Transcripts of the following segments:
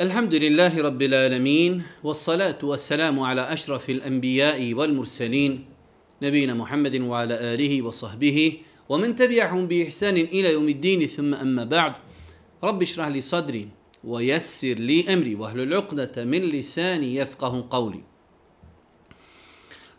الحمد لله رب العالمين والصلاة والسلام على أشرف الأنبياء والمرسلين نبينا محمد وعلى آله وصحبه ومن تبعهم بإحسان إلى يوم الدين ثم أما بعد رب اشرح لي صدري ويسر لي أمري وأهل العقدة من لساني يفقه قولي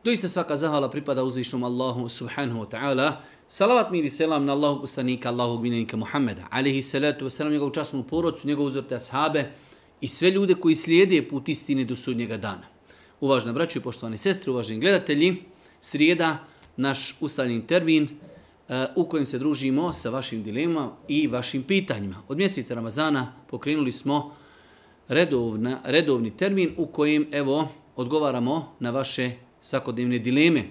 دويس سفاق زهالة بريبادة وزيشم الله سبحانه وتعالى Salavat mir i selam na Allahog poslanika, Allahog binenika Muhammeda, alihi salatu wasalam, njegovu časnu porodcu, njegovu uzorite ashabe, i sve ljude koji slijede put istine do sudnjega dana. Uvažna braću i poštovane sestre, uvaženi gledatelji, srijeda, naš ustavljeni termin e, u kojem se družimo sa vašim dilema i vašim pitanjima. Od mjeseca Ramazana pokrenuli smo redovna, redovni termin u kojem evo odgovaramo na vaše svakodnevne dileme.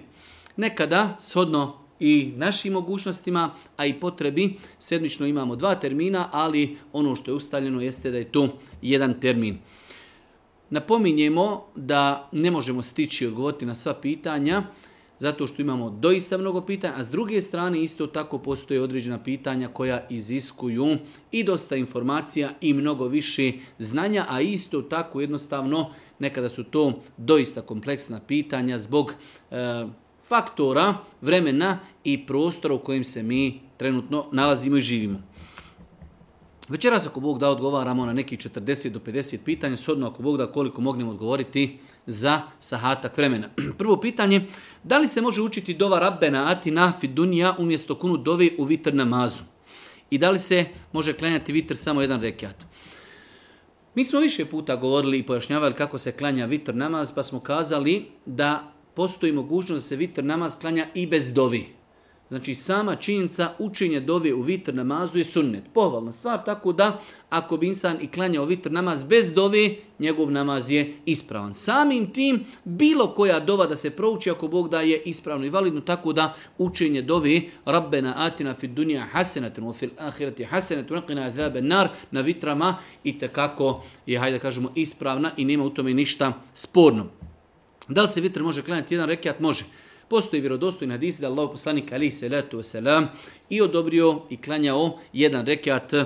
Nekada, shodno i našim mogućnostima, a i potrebi. Sedmično imamo dva termina, ali ono što je ustaljeno jeste da je to jedan termin. Napominjemo da ne možemo stići odgovoriti na sva pitanja, zato što imamo doista mnogo pitanja, a s druge strane isto tako postoje određena pitanja koja iziskuju i dosta informacija i mnogo više znanja, a isto tako jednostavno nekada su to doista kompleksna pitanja zbog e, faktora vremena i prostora u kojem se mi trenutno nalazimo i živimo. Večeras ako Bog da odgovaramo na neki 40 do 50 pitanja, sodno ako Bog da koliko mognemo odgovoriti za sahatak vremena. Prvo pitanje, da li se može učiti dova rabbena atina fi dunija umjesto kunu dovi u vitr namazu? I da li se može klanjati vitr samo jedan rekiat? Mi smo više puta govorili i pojašnjavali kako se klanja vitr namaz, pa smo kazali da postoji mogućnost da se vitr namaz klanja i bez dovi. Znači sama činjenica učenja dove u vitr namazu je sunnet. Pohvalna stvar, tako da ako bi insan i klanjao vitr namaz bez dove, njegov namaz je ispravan. Samim tim, bilo koja dova da se prouči ako Bog da je ispravno i validno, tako da učenje dove Rabbena atina fi dunija hasenatun u fil ahirati hasenatun naqina zabe nar na vitrama i tekako je, hajde kažemo, ispravna i nema u tome ništa sporno. Da li se vitr može klanjati jedan rekiat? Može. Postoji vjerodostojni hadis da Allahu poslanik ali se letu selam i odobrio i klanjao jedan rekiat e,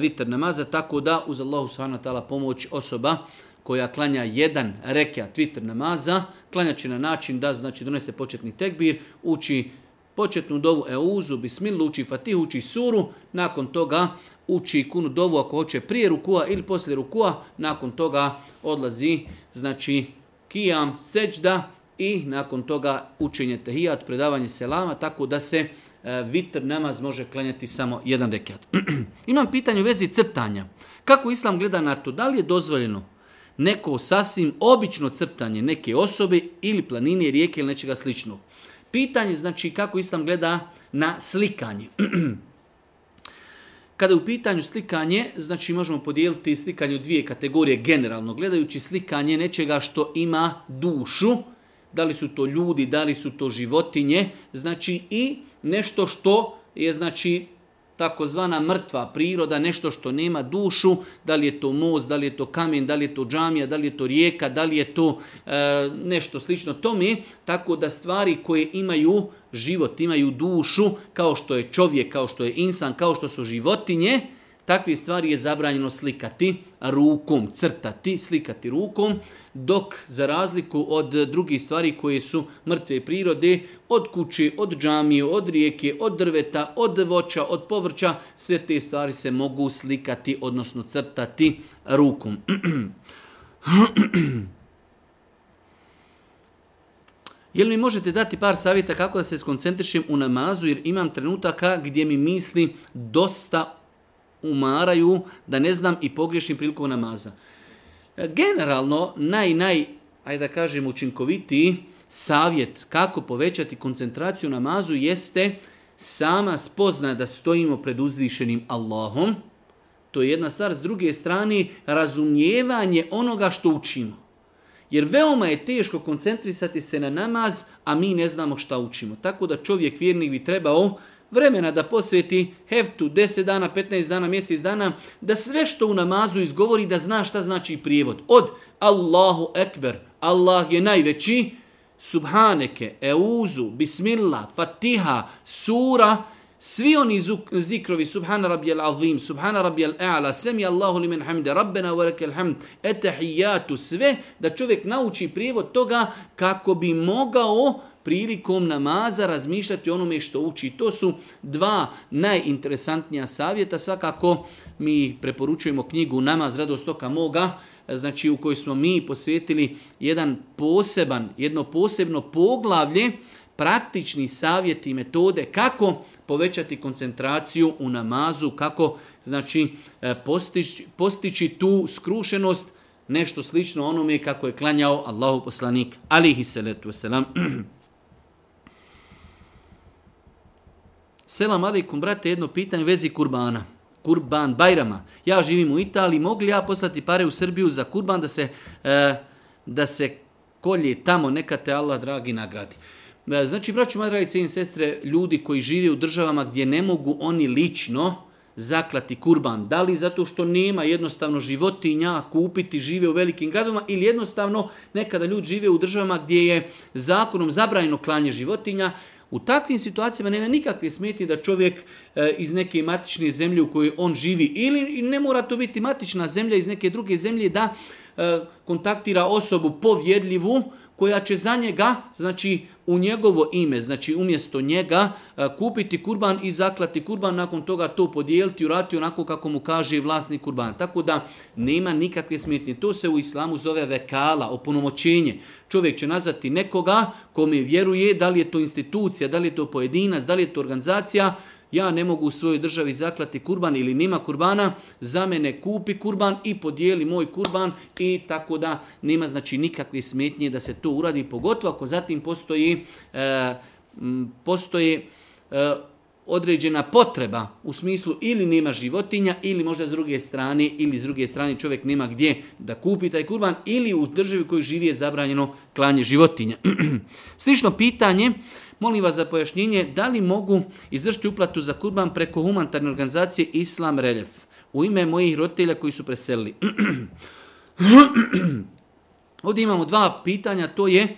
vitr namaza tako da uz Allahu subhanahu wa taala pomoć osoba koja klanja jedan rekiat vitr namaza klanjači na način da znači donese početni tekbir uči početnu dovu euzu bismillah uči fatih uči suru nakon toga uči kunu dovu ako hoće prije rukua ili poslije rukua nakon toga odlazi znači kijam, seđda i nakon toga učenje tehijat, predavanje selama, tako da se e, vitr namaz može klanjati samo jedan rekiat. Imam pitanje u vezi crtanja. Kako Islam gleda na to? Da li je dozvoljeno neko sasvim obično crtanje neke osobe ili planine, rijeke ili nečega sličnog? Pitanje znači kako Islam gleda na slikanje. Kada je u pitanju slikanje, znači možemo podijeliti slikanje u dvije kategorije generalno. Gledajući slikanje nečega što ima dušu, da li su to ljudi, da li su to životinje, znači i nešto što je znači takozvana mrtva priroda, nešto što nema dušu, da li je to most, da li je to kamen, da li je to džamija, da li je to rijeka, da li je to e, nešto slično tome, tako da stvari koje imaju dušu, život, imaju dušu, kao što je čovjek, kao što je insan, kao što su životinje, takve stvari je zabranjeno slikati rukom, crtati, slikati rukom, dok za razliku od drugih stvari koje su mrtve prirode, od kuće, od džamije, od rijeke, od drveta, od voća, od povrća, sve te stvari se mogu slikati, odnosno crtati rukom. Jel mi možete dati par savjeta kako da se skoncentrišem u namazu jer imam trenutaka gdje mi misli dosta umaraju da ne znam i pogriješim priliku namaza. E, generalno, naj, naj, ajde da kažem, učinkovitiji savjet kako povećati koncentraciju u namazu jeste sama spozna da stojimo pred uzvišenim Allahom. To je jedna stvar. S druge strane, razumijevanje onoga što učimo. Jer veoma je teško koncentrisati se na namaz, a mi ne znamo šta učimo. Tako da čovjek vjernik bi trebao vremena da posveti heftu 10 dana, 15 dana, mjesec dana, da sve što u namazu izgovori, da zna šta znači prijevod. Od Allahu Ekber, Allah je najveći, Subhaneke, Euzu, Bismillah, Fatiha, Sura, Sura, svi oni zikrovi subhana rabijel azim, subhana rabijel e'ala, semi Allahu li men hamde, rabbena velike alhamd, etahijatu, sve, da čovjek nauči prijevod toga kako bi mogao prilikom namaza razmišljati onome što uči. To su dva najinteresantnija savjeta. Svakako mi preporučujemo knjigu Namaz radostoka moga, znači u kojoj smo mi posvetili jedan poseban, jedno posebno poglavlje praktični savjeti i metode kako povećati koncentraciju u namazu, kako znači e, postići, postići tu skrušenost, nešto slično onome kako je klanjao Allahu poslanik, alihi salatu wasalam. Selam alaikum, brate, jedno pitanje vezi kurbana. Kurban Bajrama. Ja živim u Italiji, mogli ja poslati pare u Srbiju za kurban da se, e, da se kolje tamo, neka te Allah dragi nagradi. E, E, znači, braći, moja draga i sestre, ljudi koji žive u državama gdje ne mogu oni lično zaklati kurban, da li zato što nema jednostavno životinja kupiti, žive u velikim gradovima, ili jednostavno nekada ljudi žive u državama gdje je zakonom zabrajeno klanje životinja, u takvim situacijama nema nikakve smetnje da čovjek e, iz neke matične zemlje u kojoj on živi, ili ne mora to biti matična zemlja iz neke druge zemlje, da e, kontaktira osobu povjedljivu koja će za njega, znači u njegovo ime, znači umjesto njega, e, kupiti kurban i zaklati kurban, nakon toga to podijeliti, urati onako kako mu kaže vlasni kurban. Tako da nema nikakve smjetnje. To se u islamu zove vekala, opunomoćenje. Čovjek će nazvati nekoga kome vjeruje, da li je to institucija, da li je to pojedinac, da li je to organizacija, ja ne mogu u svojoj državi zaklati kurban ili nima kurbana, za mene kupi kurban i podijeli moj kurban i tako da nema znači nikakve smetnje da se to uradi, pogotovo ako zatim postoji, e, postoji e, određena potreba u smislu ili nema životinja ili možda s druge strane ili s druge strane čovjek nema gdje da kupi taj kurban ili u državi koji živi je zabranjeno klanje životinja. Slično pitanje, molim vas za pojašnjenje, da li mogu izvršiti uplatu za kurban preko humanitarne organizacije Islam Reljef u ime mojih roditelja koji su preselili? Ovdje imamo dva pitanja, to je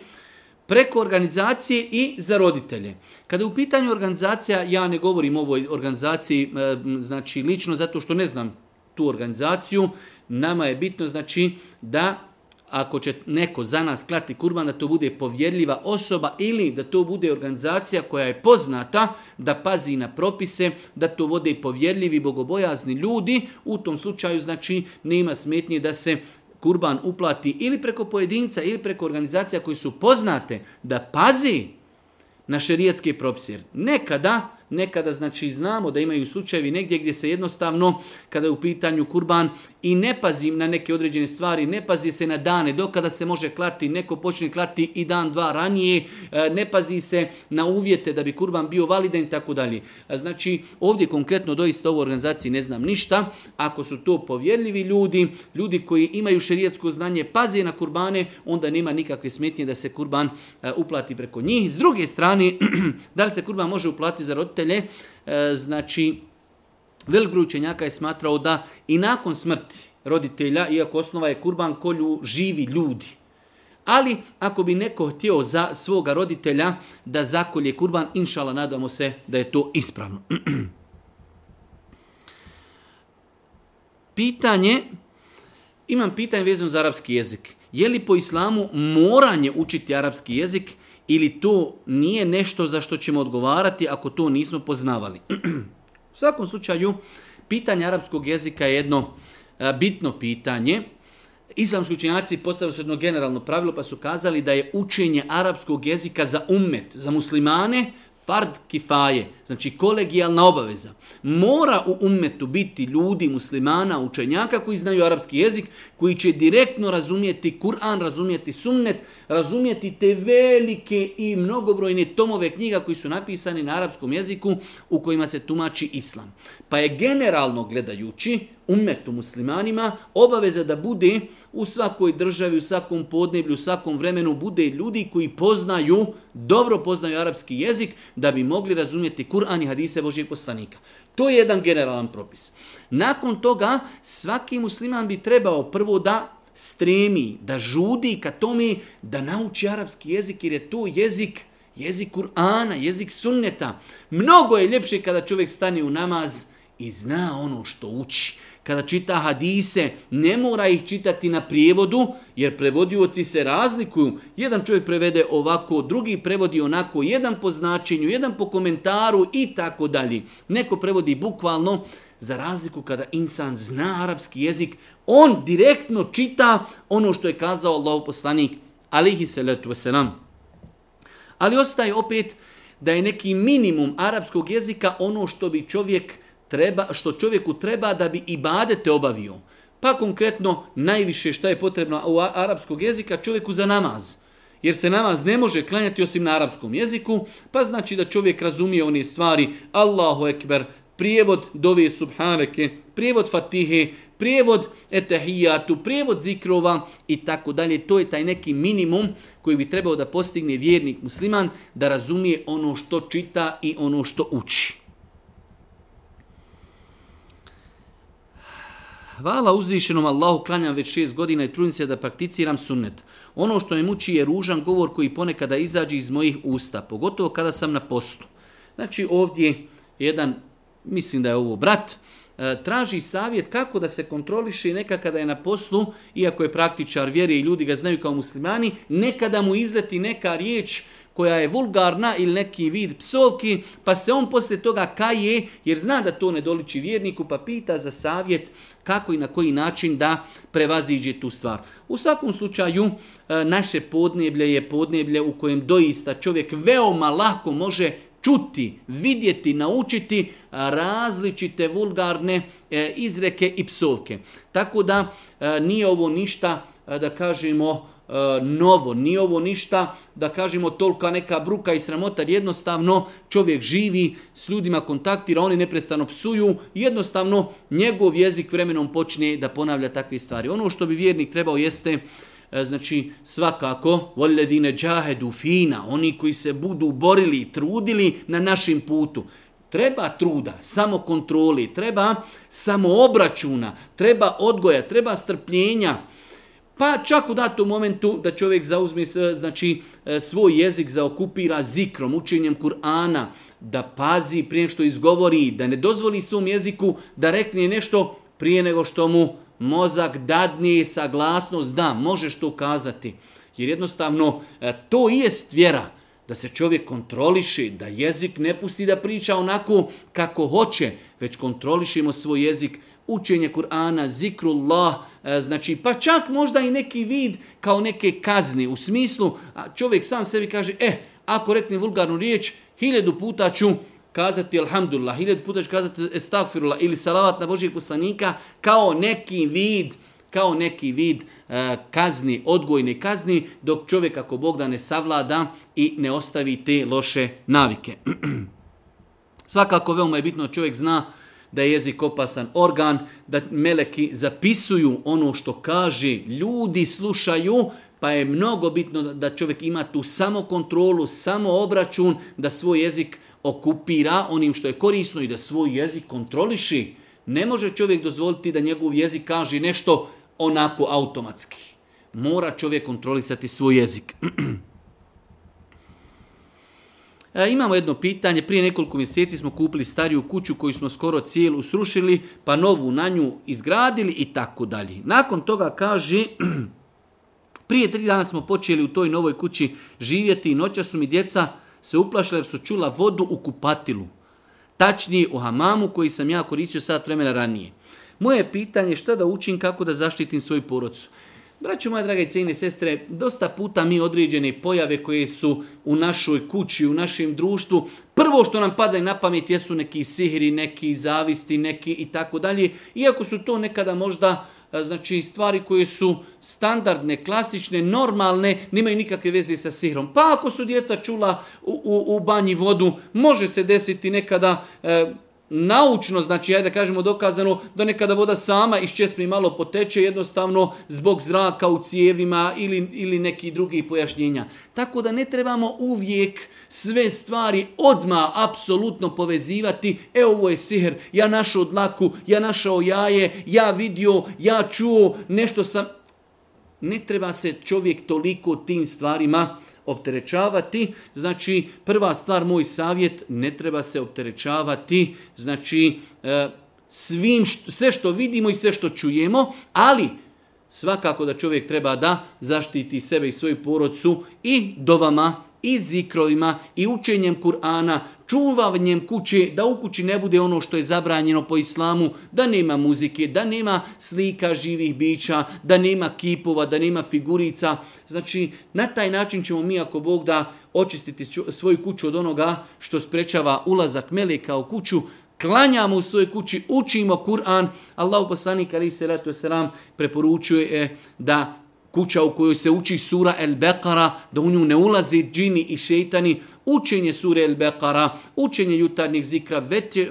preko organizacije i za roditelje. Kada je u pitanju organizacija, ja ne govorim o ovoj organizaciji e, znači, lično zato što ne znam tu organizaciju, nama je bitno znači da ako će neko za nas klati kurban, da to bude povjerljiva osoba ili da to bude organizacija koja je poznata da pazi na propise, da to vode povjerljivi, bogobojazni ljudi, u tom slučaju znači nema smetnje da se kurban uplati ili preko pojedinca ili preko organizacija koji su poznate da pazi na šerijetske propise. Jer nekada nekada znači znamo da imaju slučajevi negdje gdje se jednostavno kada je u pitanju kurban i ne pazim na neke određene stvari, ne pazi se na dane do kada se može klati, neko počne klati i dan dva ranije, e, ne pazi se na uvjete da bi kurban bio validan i tako dalje. E, znači ovdje konkretno doista ovo organizaciji ne znam ništa, ako su to povjerljivi ljudi, ljudi koji imaju šerijetsko znanje, paze na kurbane, onda nema nikakve smetnje da se kurban e, uplati preko njih. S druge strane, da li se kurban može uplati za roditelj? gledatelje, e, znači, velik učenjaka je smatrao da i nakon smrti roditelja, iako osnova je kurban kolju živi ljudi, ali ako bi neko htio za svoga roditelja da zakolje kurban, inšala, nadamo se da je to ispravno. Pitanje, imam pitanje vezano za arapski jezik. Je li po islamu moranje učiti arapski jezik ili to nije nešto za što ćemo odgovarati ako to nismo poznavali. U svakom slučaju, pitanje arapskog jezika je jedno e, bitno pitanje. Islamski učenjaci postavili su jedno generalno pravilo pa su kazali da je učenje arapskog jezika za ummet, za muslimane, fard kifaje, znači kolegijalna obaveza. Mora u ummetu biti ljudi, muslimana, učenjaka koji znaju arapski jezik, koji će direktno razumijeti Kur'an, razumijeti sunnet, razumijeti te velike i mnogobrojne tomove knjiga koji su napisani na arapskom jeziku u kojima se tumači islam. Pa je generalno gledajući ummetu muslimanima obaveza da bude u svakoj državi, u svakom podneblju, u svakom vremenu bude ljudi koji poznaju, dobro poznaju arapski jezik da bi mogli razumijeti Kur'an Kur'an i hadise Božijeg poslanika. To je jedan generalan propis. Nakon toga svaki musliman bi trebao prvo da stremi, da žudi ka tome da nauči arapski jezik jer je to jezik jezik Kur'ana, jezik sunneta. Mnogo je ljepše kada čovjek stane u namaz i zna ono što uči kada čita hadise, ne mora ih čitati na prijevodu, jer prevodioci se razlikuju. Jedan čovjek prevede ovako, drugi prevodi onako, jedan po značenju, jedan po komentaru i tako dalje. Neko prevodi bukvalno, za razliku kada insan zna arapski jezik, on direktno čita ono što je kazao Allah poslanik, alihi salatu wasalam. Ali ostaje opet da je neki minimum arapskog jezika ono što bi čovjek treba, što čovjeku treba da bi ibadete obavio. Pa konkretno najviše što je potrebno u arapskog jezika čovjeku za namaz. Jer se namaz ne može klanjati osim na arapskom jeziku, pa znači da čovjek razumije one stvari Allahu Ekber, prijevod dove subhaneke, prijevod fatihe, prijevod etahijatu, prijevod zikrova i tako dalje. To je taj neki minimum koji bi trebao da postigne vjernik musliman da razumije ono što čita i ono što uči. Hvala uzvišenom Allahu, klanjam već šest godina i trudim se da prakticiram sunnet. Ono što me muči je ružan govor koji ponekada izađe iz mojih usta, pogotovo kada sam na postu. Znači ovdje jedan, mislim da je ovo brat, e, traži savjet kako da se kontroliše neka kada je na poslu, iako je praktičar vjere i ljudi ga znaju kao muslimani, nekada mu izleti neka riječ koja je vulgarna ili neki vid psovki, pa se on poslije toga kaje, jer zna da to ne doliči vjerniku, pa pita za savjet kako i na koji način da prevaziđe tu stvar. U svakom slučaju, e, naše podneblje je podneblje u kojem doista čovjek veoma lako može čuti, vidjeti, naučiti e, različite vulgarne e, izreke i psovke. Tako da nije ovo ništa, da kažemo, E, novo, ni ovo ništa, da kažemo tolika neka bruka i sramota, jednostavno čovjek živi, s ljudima kontaktira, oni neprestano psuju, jednostavno njegov jezik vremenom počne da ponavlja takve stvari. Ono što bi vjernik trebao jeste, e, znači svakako, voljedine džahedu fina, oni koji se budu borili i trudili na našim putu, Treba truda, samo kontroli, treba samo obračuna, treba odgoja, treba strpljenja, Pa čak u datom momentu da čovjek zauzme znači, e, svoj jezik, zaokupira zikrom, učenjem Kur'ana, da pazi prije što izgovori, da ne dozvoli svom jeziku da rekne nešto prije nego što mu mozak dadne saglasnost da možeš to kazati. Jer jednostavno e, to i je stvjera da se čovjek kontroliše, da jezik ne pusti da priča onako kako hoće, već kontrolišemo svoj jezik, učenje Kur'ana, zikrullah, e, znači pa čak možda i neki vid kao neke kazne. U smislu, čovjek sam sebi kaže, eh, ako rekne vulgarnu riječ, hiljedu puta ću kazati alhamdulillah, hiljedu puta ću kazati estagfirullah ili salavat na Božijeg poslanika kao neki vid kao neki vid e, kazni, odgojne kazni, dok čovjek ako Bog da ne savlada i ne ostavi te loše navike. Svakako veoma je bitno čovjek zna da je jezik opasan organ, da meleki zapisuju ono što kaže, ljudi slušaju, pa je mnogo bitno da čovjek ima tu samo kontrolu, samo obračun, da svoj jezik okupira onim što je korisno i da svoj jezik kontroliši. Ne može čovjek dozvoliti da njegov jezik kaže nešto onako automatski. Mora čovjek kontrolisati svoj jezik. E, imamo jedno pitanje, prije nekoliko mjeseci smo kupili stariju kuću koju smo skoro cijelu srušili, pa novu na nju izgradili i tako dalje. Nakon toga kaže, prije tri dana smo počeli u toj novoj kući živjeti i noća su mi djeca se uplašila jer su čula vodu u kupatilu. Tačnije u hamamu koji sam ja koristio sat vremena ranije. Moje pitanje je šta da učim kako da zaštitim svoju porodcu. Braćo moje drage i cijene sestre, dosta puta mi određene pojave koje su u našoj kući, u našem društvu, prvo što nam pada na pamet jesu neki sihri, neki zavisti, neki i tako dalje, iako su to nekada možda znači stvari koje su standardne, klasične, normalne, nimaju nikakve veze sa sihrom. Pa ako su djeca čula u, u, u banji vodu, može se desiti nekada e, naučno, znači ajde da kažemo dokazano, da nekada voda sama iz česme malo poteče jednostavno zbog zraka u cijevima ili, ili neki drugi pojašnjenja. Tako da ne trebamo uvijek sve stvari odma apsolutno povezivati, e ovo je siher, ja našao dlaku, ja našao jaje, ja vidio, ja čuo, nešto sam... Ne treba se čovjek toliko tim stvarima povezivati opterećavati. Znači, prva stvar, moj savjet, ne treba se opterećavati, znači, e, svim, sve što vidimo i sve što čujemo, ali svakako da čovjek treba da zaštiti sebe i svoju porodcu i dovama, i zikrovima, i učenjem Kur'ana, čuvavanjem kuće, da u kući ne bude ono što je zabranjeno po islamu, da nema muzike, da nema slika živih bića, da nema kipova, da nema figurica. Znači, na taj način ćemo mi, ako Bog da, očistiti svoju kuću od onoga što sprečava ulazak meleka u kuću, klanjamo u svojoj kući, učimo Kur'an, Allah poslanik ali se ratu selam preporučuje e, da kuća u kojoj se uči sura El Bekara, da u nju ne ulaze džini i šeitani, učenje sure El Bekara, učenje jutarnjih zikra,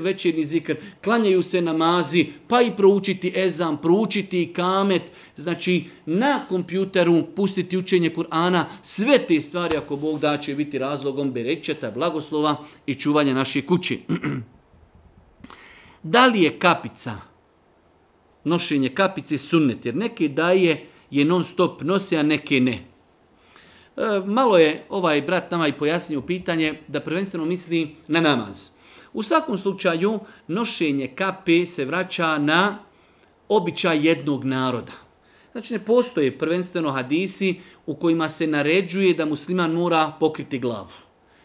večernji zikr, klanjaju se namazi, pa i proučiti ezam, proučiti kamet, znači na kompjuteru pustiti učenje Kur'ana, sve te stvari ako Bog da će biti razlogom berećeta, blagoslova i čuvanja naše kući. da li je kapica, nošenje kapice sunnet, jer neke daje kapice, je non stop nose, a neke ne. E, malo je ovaj brat nama i pojasnio pitanje da prvenstveno misli na namaz. U svakom slučaju, nošenje kape se vraća na običaj jednog naroda. Znači, ne postoje prvenstveno hadisi u kojima se naređuje da musliman mora pokriti glavu.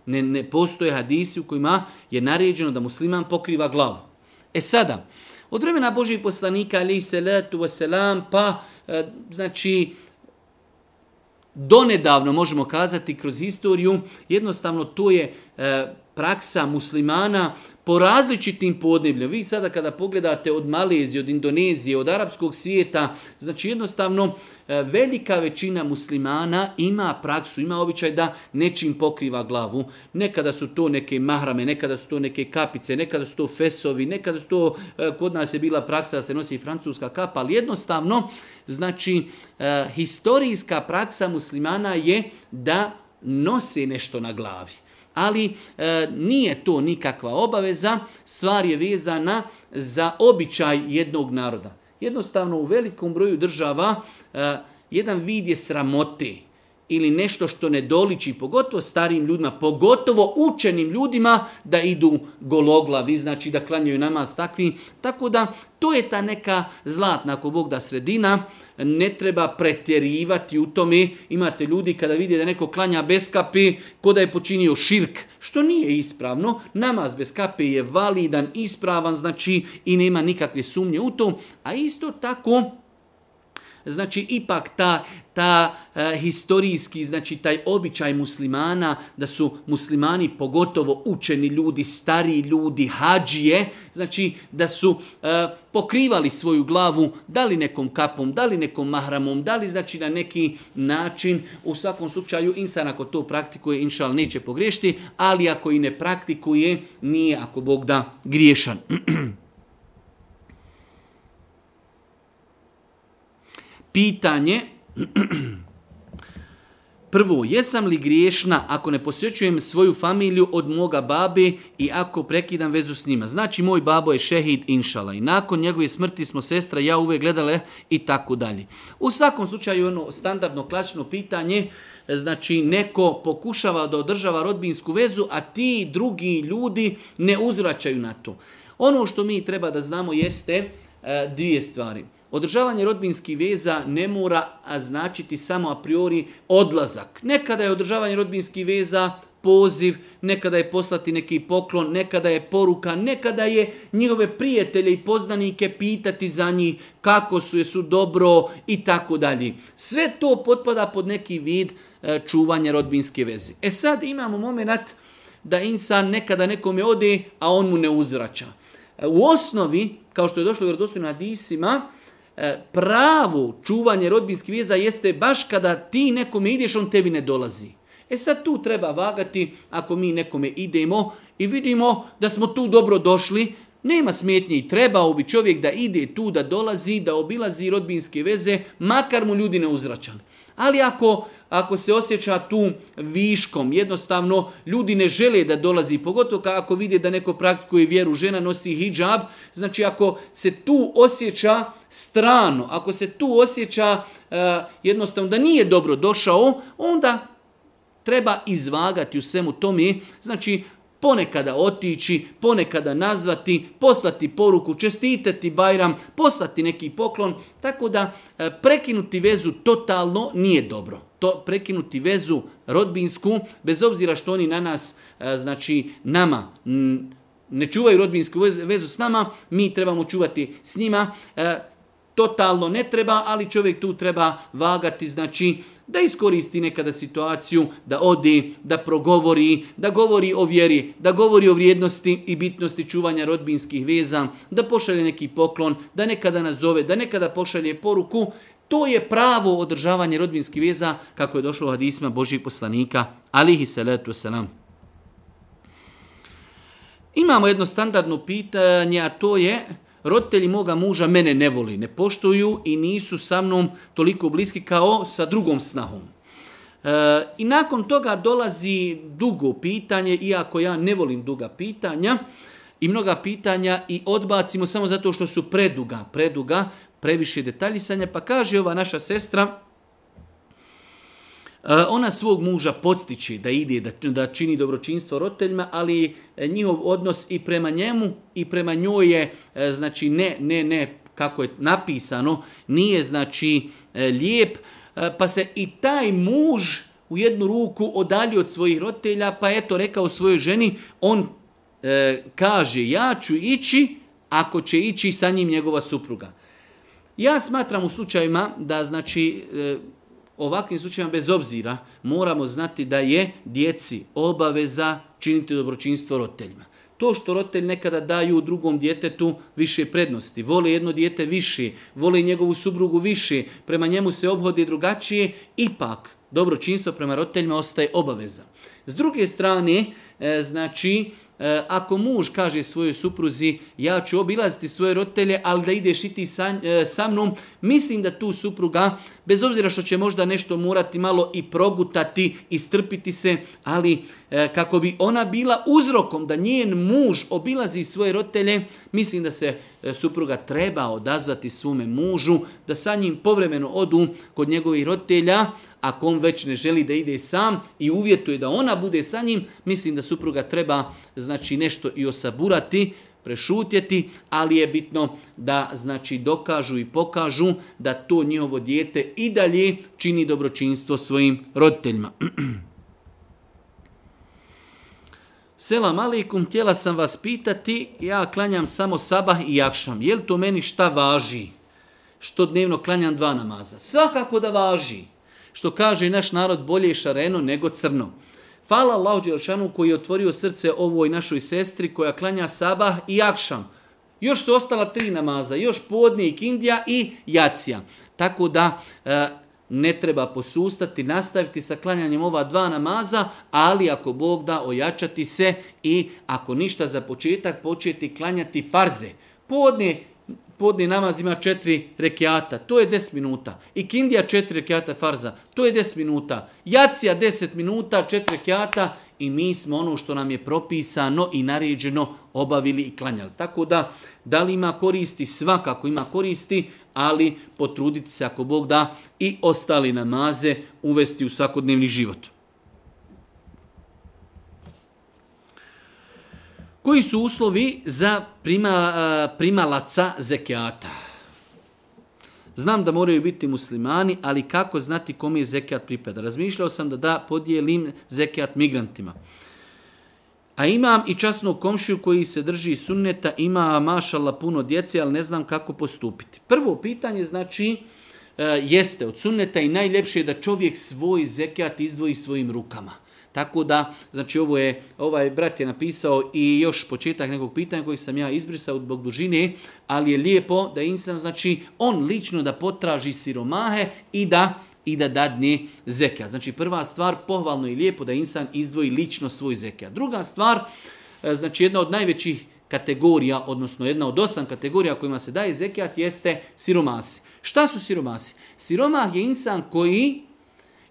Ne, ne postoje hadisi u kojima je naređeno da musliman pokriva glavu. E sada, od vremena Božih poslanika, ali i selatu vaselam, pa uh, E, znači, donedavno možemo kazati kroz historiju, jednostavno to je e, praksa muslimana, po različitim podnebljima. Vi sada kada pogledate od Malezije, od Indonezije, od arapskog svijeta, znači jednostavno e, velika većina muslimana ima praksu, ima običaj da nečim pokriva glavu. Nekada su to neke mahrame, nekada su to neke kapice, nekada su to fesovi, nekada su to, e, kod nas je bila praksa da se nosi francuska kapa, ali jednostavno, znači, e, historijska praksa muslimana je da nose nešto na glavi ali e, nije to nikakva obaveza, stvar je vezana za običaj jednog naroda. Jednostavno, u velikom broju država e, jedan vid je sramote ili nešto što ne doliči, pogotovo starim ljudima, pogotovo učenim ljudima, da idu gologlavi, znači da klanjaju namaz takvi. Tako da, to je ta neka zlatna, ako Bog da sredina, ne treba pretjerivati u tome. Imate ljudi kada vidi da neko klanja bez kape, ko da je počinio širk, što nije ispravno. Namaz bez kape je validan, ispravan, znači i nema nikakve sumnje u to. A isto tako, Znači, ipak ta, ta e, historijski, znači, taj običaj muslimana, da su muslimani pogotovo učeni ljudi, stari ljudi, hađije, znači, da su e, pokrivali svoju glavu, da li nekom kapom, da li nekom mahramom, da li, znači, na neki način, u svakom slučaju, insan ako to praktikuje, inšal neće pogriješiti, ali ako i ne praktikuje, nije, ako Bog da, griješan. pitanje Prvo, jesam li griješna ako ne posjećujem svoju familiju od moga babe i ako prekidam vezu s njima? Znači, moj babo je šehid, inšala. I nakon njegove smrti smo sestra, ja uvek gledale i tako dalje. U svakom slučaju, ono standardno, klasično pitanje, znači, neko pokušava da održava rodbinsku vezu, a ti drugi ljudi ne uzvraćaju na to. Ono što mi treba da znamo jeste e, dvije stvari. Održavanje rodbinskih veza ne mora značiti samo a priori odlazak. Nekada je održavanje rodbinskih veza poziv, nekada je poslati neki poklon, nekada je poruka, nekada je njihove prijatelje i poznanike pitati za njih kako su, jesu dobro i tako dalje. Sve to potpada pod neki vid e, čuvanja rodbinske veze. E sad imamo moment da insan nekada nekome ode, a on mu ne uzvraća. E, u osnovi, kao što je došlo u vjerodostojnim hadisima, E, pravo čuvanje rodbinskih veza jeste baš kada ti nekome ideš, on tebi ne dolazi. E sad tu treba vagati ako mi nekome idemo i vidimo da smo tu dobro došli, nema smetnje i trebao bi čovjek da ide tu, da dolazi, da obilazi rodbinske veze, makar mu ljudi ne uzračali. Ali ako ako se osjeća tu viškom, jednostavno ljudi ne žele da dolazi, pogotovo ako vide da neko praktikuje vjeru, žena nosi hijab, znači ako se tu osjeća strano, ako se tu osjeća uh, jednostavno da nije dobro došao, onda treba izvagati u svemu tome, znači ponekada otići, ponekada nazvati, poslati poruku, čestitati Bajram, poslati neki poklon, tako da e, prekinuti vezu totalno nije dobro. To prekinuti vezu rodbinsku, bez obzira što oni na nas, e, znači nama, ne čuvaju rodbinsku vezu s nama, mi trebamo čuvati s njima, e, totalno ne treba, ali čovjek tu treba vagati, znači, da iskoristi nekada situaciju, da ode, da progovori, da govori o vjeri, da govori o vrijednosti i bitnosti čuvanja rodbinskih veza, da pošalje neki poklon, da nekada nazove, da nekada pošalje poruku, to je pravo održavanje rodbinskih veza kako je došlo u hadisma Božih poslanika, alihi salatu selam. Imamo jedno standardno pitanje, a to je roditelji moga muža mene ne voli, ne poštuju i nisu sa mnom toliko bliski kao sa drugom snahom. E, I nakon toga dolazi dugo pitanje, iako ja ne volim duga pitanja, i mnoga pitanja i odbacimo samo zato što su preduga, preduga, previše detaljisanja, pa kaže ova naša sestra, E, ona svog muža podstiče da ide, da, da čini dobročinstvo roditeljima, ali e, njihov odnos i prema njemu i prema njoj je, e, znači, ne, ne, ne, kako je napisano, nije, znači, lijep, pa se i taj muž u jednu ruku odalji od svojih roditelja, pa je to rekao svojoj ženi, on e, kaže, ja ću ići ako će ići sa njim njegova supruga. Ja smatram u slučajima da, znači, e, ovakvim slučajima bez obzira moramo znati da je djeci obaveza činiti dobročinstvo roditeljima. To što roditelji nekada daju drugom djetetu više prednosti, vole jedno djete više, vole njegovu subrugu više, prema njemu se obhodi drugačije, ipak dobročinstvo prema roditeljima ostaje obaveza. S druge strane, e, znači, E, ako muž kaže svojoj supruzi ja ću obilaziti svoje roditelje, ali da ideš i ti sa, e, sa mnom, mislim da tu supruga, bez obzira što će možda nešto morati malo i progutati i strpiti se, ali e, kako bi ona bila uzrokom da njen muž obilazi svoje roditelje, mislim da se E, supruga treba odazvati svome mužu, da sa njim povremeno odu kod njegovih roditelja, ako on već ne želi da ide sam i uvjetuje da ona bude sa njim, mislim da supruga treba znači nešto i osaburati, prešutjeti, ali je bitno da znači dokažu i pokažu da to njihovo dijete i dalje čini dobročinstvo svojim roditeljima. Selam alaikum, htjela sam vas pitati, ja klanjam samo sabah i jakšam. Je li to meni šta važi što dnevno klanjam dva namaza? Svakako da važi, što kaže naš narod bolje šareno nego crno. Hvala Allahu Đelšanu koji je otvorio srce ovoj našoj sestri koja klanja sabah i jakšam. Još su ostala tri namaza, još podnik, indija i jacija. Tako da, e, ne treba posustati, nastaviti sa klanjanjem ova dva namaza, ali ako Bog da, ojačati se i ako ništa za početak, početi klanjati farze. Podne, podne namaz ima četiri rekiata, to je 10 minuta. I kindija četiri rekiata farza, to je 10 minuta. Jacija 10 minuta, četiri rekiata, i mi smo ono što nam je propisano i naređeno obavili i klanjali. Tako da, da li ima koristi? Svakako ima koristi, ali potruditi se ako Bog da i ostali namaze uvesti u svakodnevni život. Koji su uslovi za prima, primalaca zekijata? Znam da moraju biti muslimani, ali kako znati kome je zekijat pripada? Razmišljao sam da da podijelim zekijat migrantima. A imam i časnog komšiju koji se drži sunneta, ima mašala puno djece, ali ne znam kako postupiti. Prvo pitanje znači e, jeste od sunneta i najljepše je da čovjek svoj zekijat izdvoji svojim rukama. Tako da, znači ovo je, ovaj brat je napisao i još početak nekog pitanja koji sam ja izbrisao zbog dužine, ali je lijepo da insan, znači on lično da potraži siromahe i da i da dadne zeka. Znači prva stvar, pohvalno i lijepo da insan izdvoji lično svoj zeka. Druga stvar, e, znači jedna od najvećih kategorija, odnosno jedna od osam kategorija kojima se daje zekijat, jeste siromasi. Šta su siromasi? Siromah je insan koji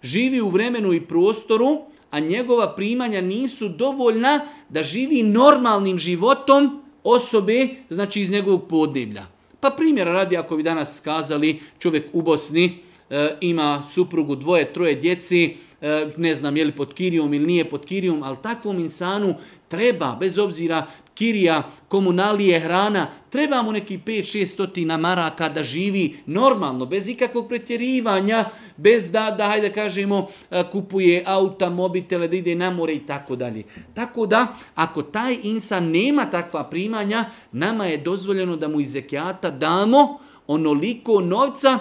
živi u vremenu i prostoru, a njegova primanja nisu dovoljna da živi normalnim životom osobe, znači iz njegovog podneblja. Pa primjer radi ako bi danas skazali čovjek u Bosni e, ima suprugu dvoje, troje djeci, e, ne znam je li pod kirijom ili nije pod kirijom, ali takvom insanu treba, bez obzira kirija, komunalije, hrana, treba mu neki 5-600 maraka da živi normalno, bez ikakvog pretjerivanja, bez da, da hajde kažemo, e, kupuje auta, mobitele, da ide na more i tako dalje. Tako da, ako taj insan nema takva primanja, nama je dozvoljeno da mu iz zekijata damo onoliko novca,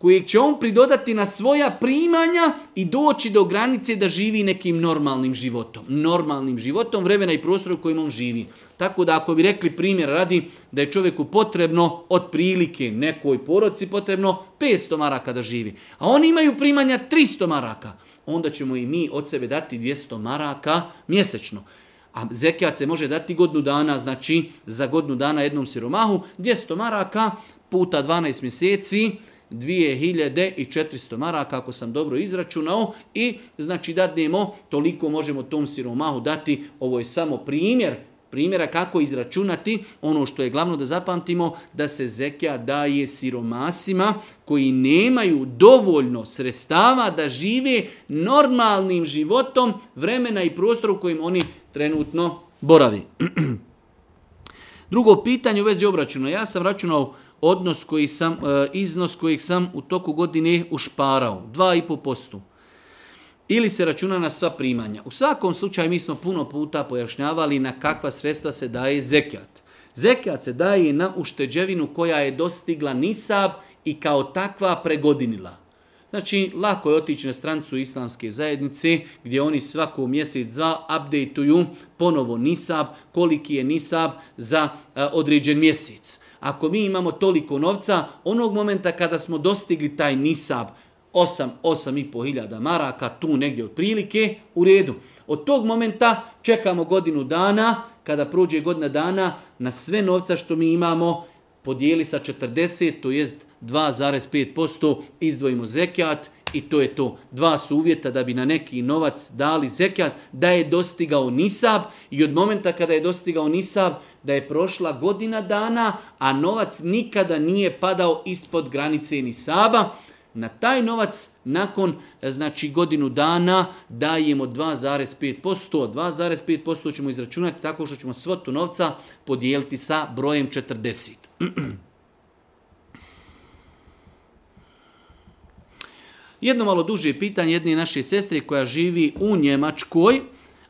kojeg će on pridodati na svoja primanja i doći do granice da živi nekim normalnim životom. Normalnim životom vremena i prostora u kojim on živi. Tako da ako bi rekli primjer radi da je čovjeku potrebno od prilike nekoj poroci potrebno 500 maraka da živi. A oni imaju primanja 300 maraka. Onda ćemo i mi od sebe dati 200 maraka mjesečno. A zekijat se može dati godnu dana, znači za godnu dana jednom siromahu, 200 maraka puta 12 mjeseci, 2400 maraka, ako sam dobro izračunao, i znači dadnemo, toliko možemo tom siromahu dati, ovo je samo primjer, primjera kako izračunati, ono što je glavno da zapamtimo, da se zekija daje siromasima koji nemaju dovoljno sredstava da žive normalnim životom vremena i prostoru kojim oni trenutno boravi. Drugo pitanje u vezi obračuna. Ja sam računao odnos koji sam, e, iznos kojeg sam u toku godine ušparao, 2,5%. Ili se računa na sva primanja. U svakom slučaju mi smo puno puta pojašnjavali na kakva sredstva se daje zekijat. Zekijat se daje na ušteđevinu koja je dostigla nisab i kao takva pregodinila. Znači, lako je otići na strancu islamske zajednice gdje oni svako mjesec, dva updateuju ponovo nisab, koliki je nisab za a, e, određen mjesec. Ako mi imamo toliko novca, onog momenta kada smo dostigli taj nisab, 8-8,5 hiljada maraka, tu negdje od prilike, u redu. Od tog momenta čekamo godinu dana, kada prođe godina dana, na sve novca što mi imamo podijeli sa 40, to jest 2,5% izdvojimo zekijat I to je to. Dva su uvjeta da bi na neki novac dali zekijat, da je dostigao nisab i od momenta kada je dostigao nisab, da je prošla godina dana, a novac nikada nije padao ispod granice nisaba, na taj novac nakon znači godinu dana dajemo 2,5%, 2,5% ćemo izračunati tako što ćemo svotu novca podijeliti sa brojem 40. Jedno malo duže pitanje jedne naše sestre koja živi u Njemačkoj,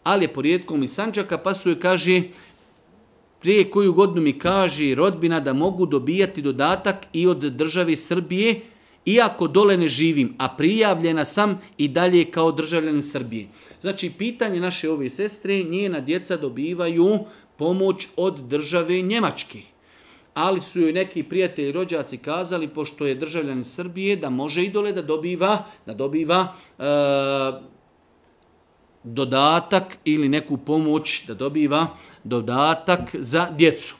ali je porijetkom iz Sanđaka, pa su joj kaže, prije koju godinu mi kaže rodbina da mogu dobijati dodatak i od države Srbije, iako dole ne živim, a prijavljena sam i dalje kao državljan Srbije. Znači, pitanje naše ove sestre, njena djeca dobivaju pomoć od države Njemačke ali su joj neki prijatelji rođaci kazali, pošto je državljanin Srbije, da može idole da dobiva, da dobiva e, dodatak ili neku pomoć, da dobiva dodatak za djecu.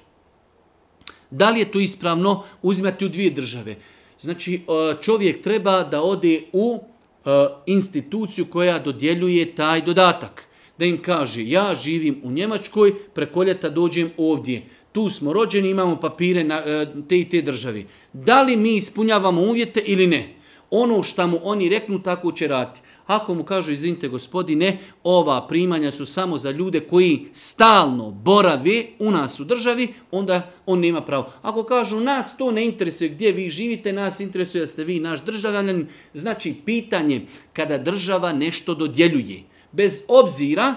Da li je to ispravno uzimati u dvije države? Znači, e, čovjek treba da ode u e, instituciju koja dodjeljuje taj dodatak. Da im kaže, ja živim u Njemačkoj, preko ljeta dođem ovdje tu smo rođeni, imamo papire na e, te i te državi. Da li mi ispunjavamo uvjete ili ne? Ono što mu oni reknu, tako će raditi. Ako mu kažu, izvinite gospodine, ova primanja su samo za ljude koji stalno borave u nas u državi, onda on nema pravo. Ako kažu, nas to ne interesuje gdje vi živite, nas interesuje da ste vi naš državljan, znači pitanje kada država nešto dodjeljuje. Bez obzira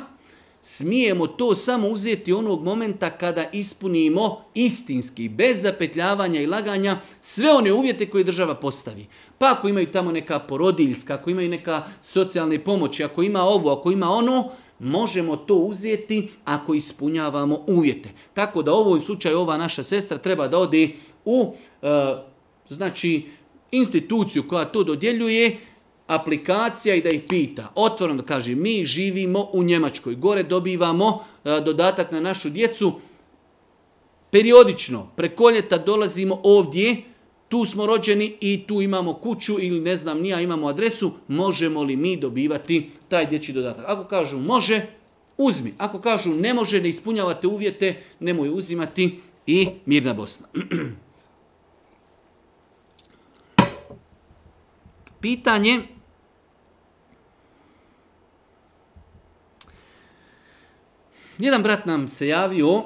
smijemo to samo uzeti onog momenta kada ispunimo istinski, bez zapetljavanja i laganja, sve one uvjete koje država postavi. Pa ako imaju tamo neka porodiljska, ako imaju neka socijalne pomoći, ako ima ovo, ako ima ono, možemo to uzeti ako ispunjavamo uvjete. Tako da u ovom slučaju ova naša sestra treba da ode u e, znači instituciju koja to dodjeljuje, aplikacija i da ih pita. Otvoreno da kaže, mi živimo u Njemačkoj. Gore dobivamo e, dodatak na našu djecu. Periodično, preko ljeta dolazimo ovdje, tu smo rođeni i tu imamo kuću ili ne znam, nija imamo adresu, možemo li mi dobivati taj dječji dodatak? Ako kažu može, uzmi. Ako kažu ne može, ne ispunjavate uvjete, nemoj uzimati i Mirna Bosna. Pitanje Jedan brat nam se javio,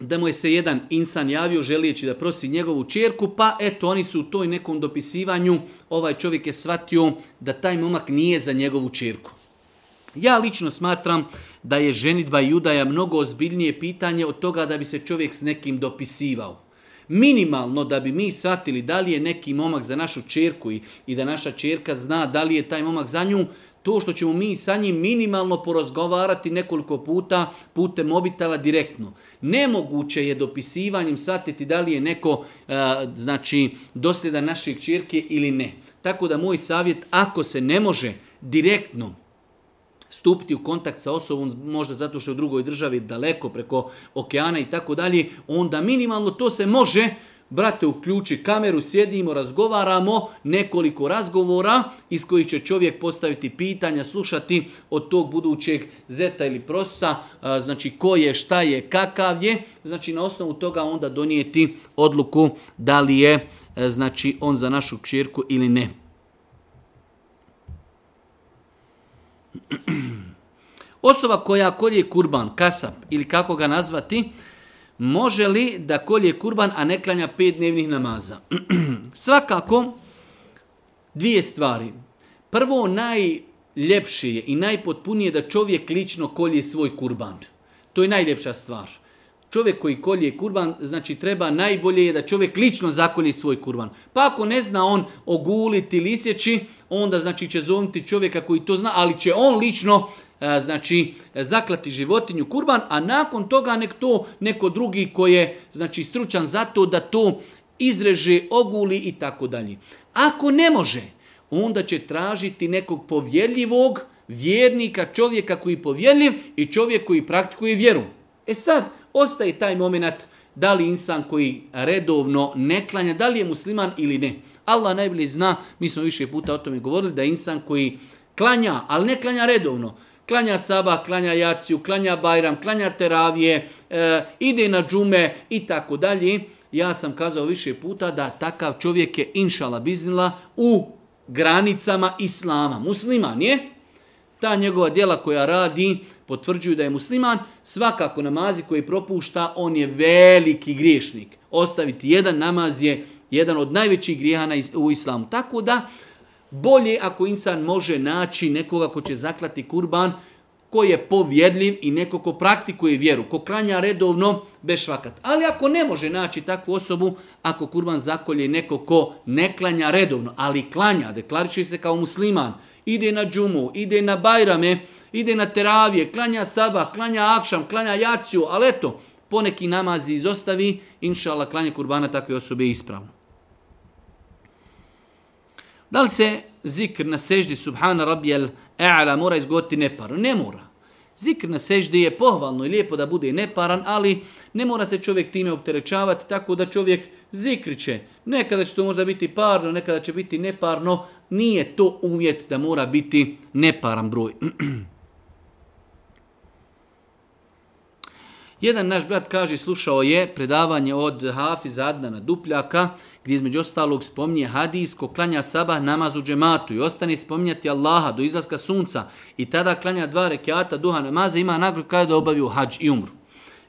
da mu je se jedan insan javio želijeći da prosi njegovu čerku, pa eto, oni su u toj nekom dopisivanju, ovaj čovjek je shvatio da taj momak nije za njegovu čerku. Ja lično smatram da je ženitba i judaja mnogo ozbiljnije pitanje od toga da bi se čovjek s nekim dopisivao. Minimalno da bi mi shvatili da li je neki momak za našu čerku i, i da naša čerka zna da li je taj momak za nju, to što ćemo mi sa njim minimalno porozgovarati nekoliko puta putem mobitela direktno. Nemoguće je dopisivanjem satiti da li je neko e, znači dosljeda naših čirke ili ne. Tako da moj savjet, ako se ne može direktno stupiti u kontakt sa osobom, možda zato što je u drugoj državi daleko preko okeana i tako dalje, onda minimalno to se može brate, uključi kameru, sjedimo, razgovaramo, nekoliko razgovora iz kojih će čovjek postaviti pitanja, slušati od tog budućeg zeta ili prosa, znači ko je, šta je, kakav je, znači na osnovu toga onda donijeti odluku da li je e, znači on za našu kćerku ili ne. Osoba koja kolje kurban, kasap ili kako ga nazvati, može li da kolje kurban, a ne klanja pet dnevnih namaza? Svakako, dvije stvari. Prvo, najljepši je i najpotpunije da čovjek lično kolje svoj kurban. To je najljepša stvar. Čovjek koji kolje kurban, znači treba najbolje je da čovjek lično zakolje svoj kurban. Pa ako ne zna on oguliti lisjeći, onda znači će zovniti čovjeka koji to zna, ali će on lično E, znači zaklati životinju kurban, a nakon toga nek to neko drugi koji je znači stručan za to da to izreže, oguli i tako dalje. Ako ne može, onda će tražiti nekog povjerljivog vjernika, čovjeka koji je povjerljiv i čovjek koji praktikuje vjeru. E sad, ostaje taj moment da li insan koji redovno ne klanja, da li je musliman ili ne. Allah najbolje zna, mi smo više puta o tome govorili, da insan koji klanja, ali ne klanja redovno, klanja Saba, klanja Jaciju, klanja Bajram, klanja Teravije, e, ide na džume i tako dalje. Ja sam kazao više puta da takav čovjek je inšala biznila u granicama Islama. Musliman je. Ta njegova djela koja radi potvrđuju da je musliman. Svakako namazi koji propušta, on je veliki griješnik. Ostaviti jedan namaz je jedan od najvećih grijeha u islamu. Tako da, Bolje ako insan može naći nekoga ko će zaklati kurban, ko je povjedljiv i neko ko praktikuje vjeru, ko klanja redovno, bez švakat. Ali ako ne može naći takvu osobu, ako kurban zakolje neko ko ne klanja redovno, ali klanja, deklariči se kao musliman, ide na džumu, ide na bajrame, ide na teravije, klanja saba, klanja akšam, klanja jaciju, ali eto, poneki namazi izostavi, inša Allah, klanje kurbana takve osobe je ispravno. Da li se zikr na seždi subhana rabijel e'ala mora izgovoriti neparno? Ne mora. Zikr na seždi je pohvalno i lijepo da bude neparan, ali ne mora se čovjek time opterećavati tako da čovjek zikriće. Nekada će to možda biti parno, nekada će biti neparno. Nije to uvjet da mora biti neparan broj. Jedan naš brat kaže, slušao je predavanje od Hafiz Adnana Dupljaka, gdje između ostalog spominje hadis ko klanja sabah namaz u džematu i ostane spominjati Allaha do izlaska sunca i tada klanja dva rekiata duha namaza, ima nagru kada da obavio hađ i umru.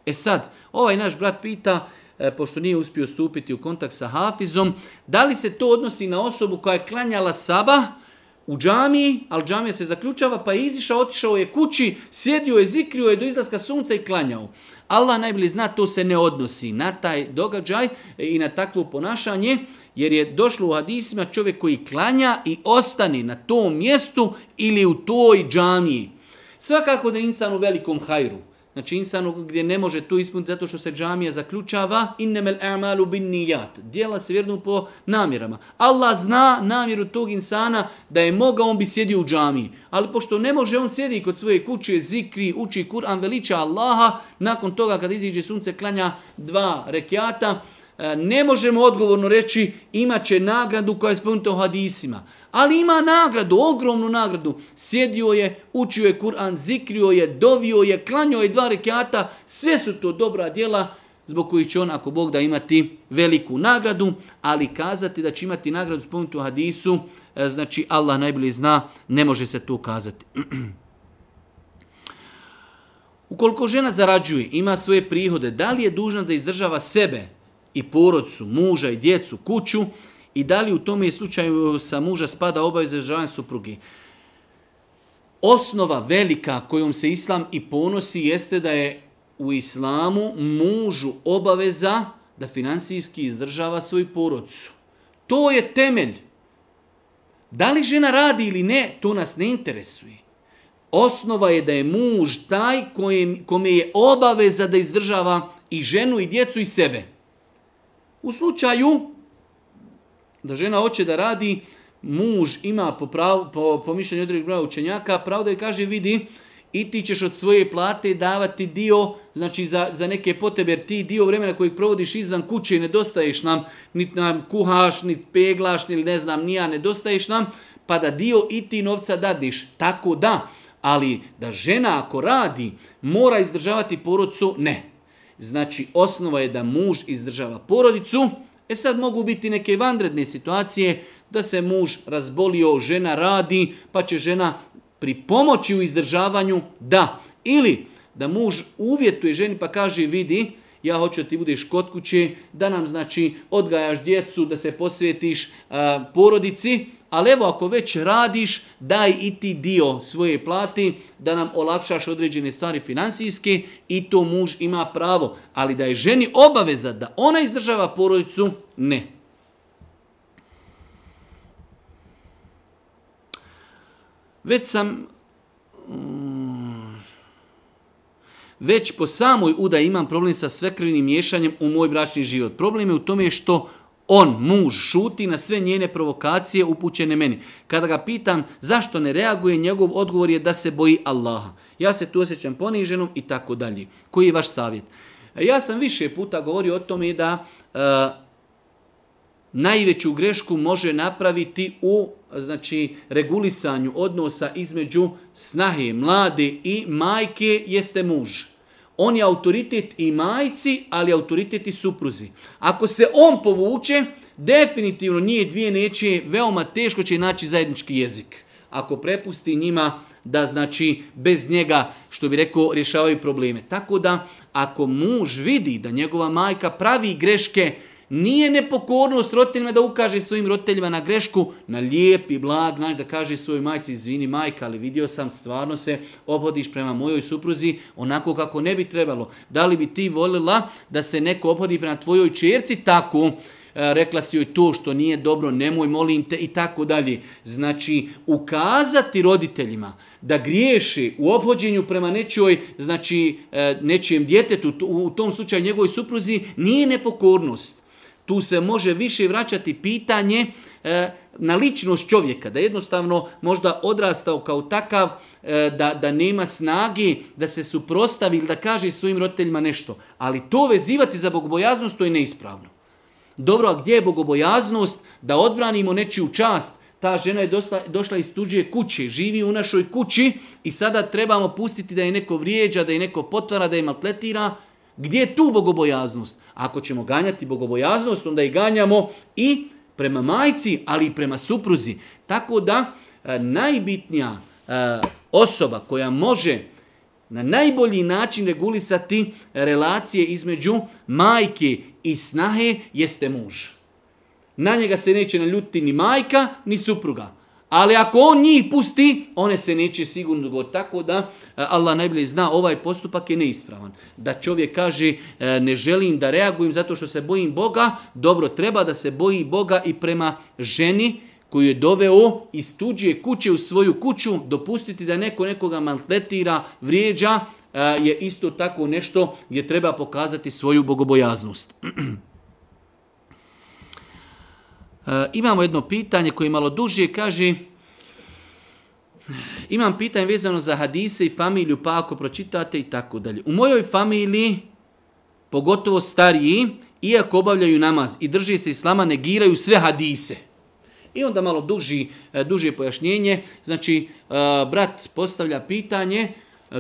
E sad, ovaj naš brat pita, e, pošto nije uspio stupiti u kontakt sa Hafizom, da li se to odnosi na osobu koja je klanjala sabah u džamiji, ali džamija se zaključava, pa je izišao, otišao je kući, sjedio je, zikrio je do izlaska sunca i klanjao. Allah najbolje zna, to se ne odnosi na taj događaj i na takvo ponašanje, jer je došlo u hadisima čovjek koji klanja i ostani na tom mjestu ili u toj džamiji. Svakako da je insan u velikom hajru. Znači insanu gdje ne može to ispuniti zato što se džamija zaključava, innemel e'malu bin nijat. Dijela se vjernu po namjerama. Allah zna namjeru tog insana da je mogao, on bi sjedio u džamiji. Ali pošto ne može, on sjedi kod svoje kuće, zikri, uči Kur'an, veliča Allaha, nakon toga kad iziđe sunce, klanja dva rekiata, E, ne možemo odgovorno reći imaće nagradu koja je spomenuta u hadisima. Ali ima nagradu, ogromnu nagradu. Sjedio je, učio je Kur'an, zikrio je, dovio je, klanio je dva rekiata. Sve su to dobra djela zbog kojih će on, ako Bog da, imati veliku nagradu. Ali kazati da će imati nagradu spomenuta u hadisu, e, znači Allah najbolji zna, ne može se to kazati. Ukoliko žena zarađuje, ima svoje prihode, da li je dužna da izdržava sebe i porodcu, muža i djecu, kuću i da li u tom slučaju sa muža spada obaveza izražavanja supruge. Osnova velika kojom se islam i ponosi jeste da je u islamu mužu obaveza da finansijski izdržava svoju porodcu. To je temelj. Da li žena radi ili ne, to nas ne interesuje. Osnova je da je muž taj kome je obaveza da izdržava i ženu i djecu i sebe. U slučaju da žena hoće da radi, muž ima po, prav, po, po mišljenju određenog broja učenjaka, pravda je kaže, vidi, i ti ćeš od svoje plate davati dio, znači za, za neke potrebe, jer ti dio vremena kojeg provodiš izvan kuće nedostaješ nam, ni nam kuhaš, ni peglaš, ni ne znam, nija, nedostaješ nam, pa da dio i ti novca dadiš. Tako da, ali da žena ako radi, mora izdržavati porodcu, ne, Znači, osnova je da muž izdržava porodicu. E sad mogu biti neke vanredne situacije da se muž razbolio, žena radi, pa će žena pri pomoći u izdržavanju da. Ili da muž uvjetuje ženi pa kaže vidi, ja hoću da ti budeš kod kuće, da nam znači odgajaš djecu, da se posvetiš a, porodici, ali evo ako već radiš, daj i ti dio svoje plati da nam olakšaš određene stvari finansijske i to muž ima pravo. Ali da je ženi obaveza da ona izdržava porodicu, ne. Već sam... Mm, već po samoj uda imam problem sa svekrvnim miješanjem u moj bračni život. Problem je u tome što On, muž, šuti na sve njene provokacije upućene meni. Kada ga pitam zašto ne reaguje, njegov odgovor je da se boji Allaha. Ja se tu osjećam poniženom i tako dalje. Koji je vaš savjet? Ja sam više puta govorio o tome da e, najveću grešku može napraviti u znači, regulisanju odnosa između snahe mlade i majke jeste muža on je autoritet i majci, ali autoritet i supruzi. Ako se on povuče, definitivno nije dvije neće, veoma teško će naći zajednički jezik. Ako prepusti njima da znači bez njega, što bi rekao, rješavaju probleme. Tako da, ako muž vidi da njegova majka pravi greške, Nije nepokornost roditeljima da ukaže svojim roditeljima na grešku, na lijep i blag način da kaže svojoj majci izvini majka, ali vidio sam stvarno se obhodiš prema mojoj supruzi onako kako ne bi trebalo. Da li bi ti voljela da se neko obhodi prema tvojoj čerci tako, e, rekla si joj to što nije dobro, nemoj, molim te i tako dalje. Znači, ukazati roditeljima da griješi u obhođenju prema nečijoj, znači, e, nečijem djetetu, u, u tom slučaju njegovoj supruzi, nije nepokornost. Tu se može više vraćati pitanje e, na ličnost čovjeka, da jednostavno možda odrastao kao takav e, da, da nema snagi da se suprostavi ili da kaže svojim roditeljima nešto. Ali to vezivati za bogobojaznost to je neispravno. Dobro, a gdje je bogobojaznost? Da odbranimo nečiju čast. Ta žena je dosta, došla iz tuđije kuće, živi u našoj kući i sada trebamo pustiti da je neko vrijeđa, da je neko potvara, da je maltletira. Gdje je tu bogobojaznost? Ako ćemo ganjati bogobojaznost, onda i ganjamo i prema majci, ali i prema supruzi. Tako da e, najbitnija e, osoba koja može na najbolji način regulisati relacije između majke i snahe jeste muž. Na njega se neće naljutiti ni majka, ni supruga. Ali ako on njih pusti, one se neće sigurno dogoditi. Tako da e, Allah najbolje zna, ovaj postupak je neispravan. Da čovjek kaže, e, ne želim da reagujem zato što se bojim Boga, dobro, treba da se boji Boga i prema ženi koju je doveo iz tuđe kuće u svoju kuću, dopustiti da neko nekoga maltretira, vrijeđa, e, je isto tako nešto gdje treba pokazati svoju bogobojaznost. Eh, imamo jedno pitanje koje malo dužije kaže imam pitanje vezano za hadise i familiju pa ako pročitate i tako dalje u mojoj familiji pogotovo stariji iako obavljaju namaz i drže se islama negiraju sve hadise i onda malo duži, eh, duže pojašnjenje znači eh, brat postavlja pitanje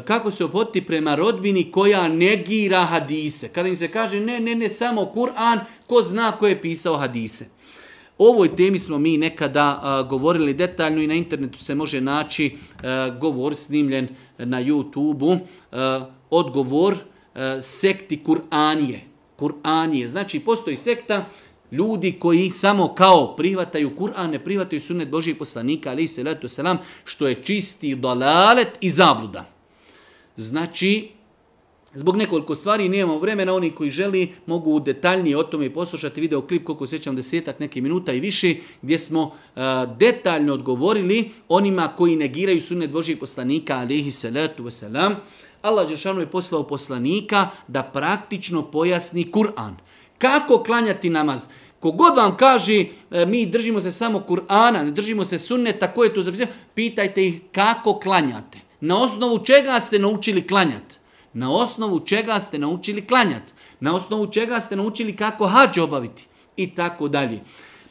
kako se opoti prema rodbini koja negira hadise kada im se kaže ne ne ne samo Kur'an ko zna ko je pisao hadise O ovoj temi smo mi nekada a, govorili detaljno i na internetu se može naći a, govor snimljen na YouTube-u. Odgovor a, sekti Kur'anije. Kur'anije. Znači, postoji sekta ljudi koji samo kao prihvataju Kur'an, ne prihvataju sunet Božih poslanika, ali se letu selam, što je čisti dalalet i zabluda. Znači, Zbog nekoliko stvari nemamo vremena, oni koji želi mogu detaljnije o tome poslušati video klip koliko sjećam desetak neke minuta i više gdje smo uh, detaljno odgovorili onima koji negiraju sunnet Božijeg poslanika alihi salatu wasalam. Allah Žešanu je poslao poslanika da praktično pojasni Kur'an. Kako klanjati namaz? Kogod vam kaže e, mi držimo se samo Kur'ana, ne držimo se sunneta, koje je to zapisano? Pitajte ih kako klanjate. Na osnovu čega ste naučili klanjati? Na osnovu čega ste naučili klanjati? Na osnovu čega ste naučili kako hađe obaviti? I tako dalje.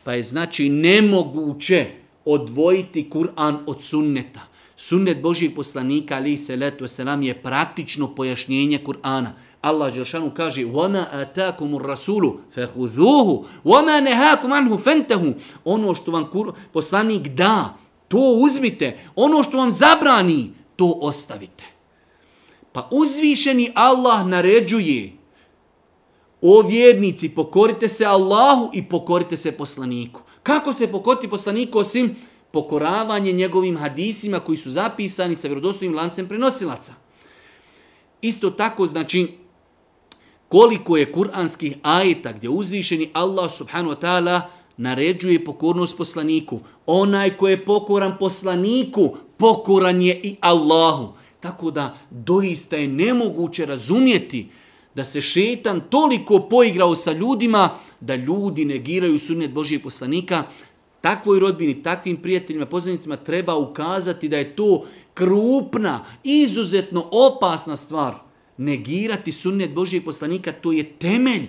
Pa je znači nemoguće odvojiti Kur'an od sunneta. Sunnet Božijeg poslanika ali se letu selam je praktično pojašnjenje Kur'ana. Allah dželšanu kaže: "Vama atakumu rasulu fehuzuhu, vama nehakum anhu fentahu." Ono što vam kur, poslanik da, to uzmite. Ono što vam zabrani, to ostavite. Pa uzvišeni Allah naređuje o vjernici pokorite se Allahu i pokorite se poslaniku. Kako se pokoriti poslaniku osim pokoravanje njegovim hadisima koji su zapisani sa vjerodostojnim lancem prenosilaca? Isto tako znači koliko je kuranskih ajeta gdje uzvišeni Allah subhanu wa ta'ala naređuje pokornost poslaniku. Onaj ko je pokoran poslaniku, pokoran je i Allahu. Tako da doista je nemoguće razumjeti da se šetan toliko poigrao sa ljudima da ljudi negiraju sunnet Božije poslanika. Takvoj rodbini, takvim prijateljima, poznanicima treba ukazati da je to krupna, izuzetno opasna stvar. Negirati sunnet Božijeg poslanika, to je temelj.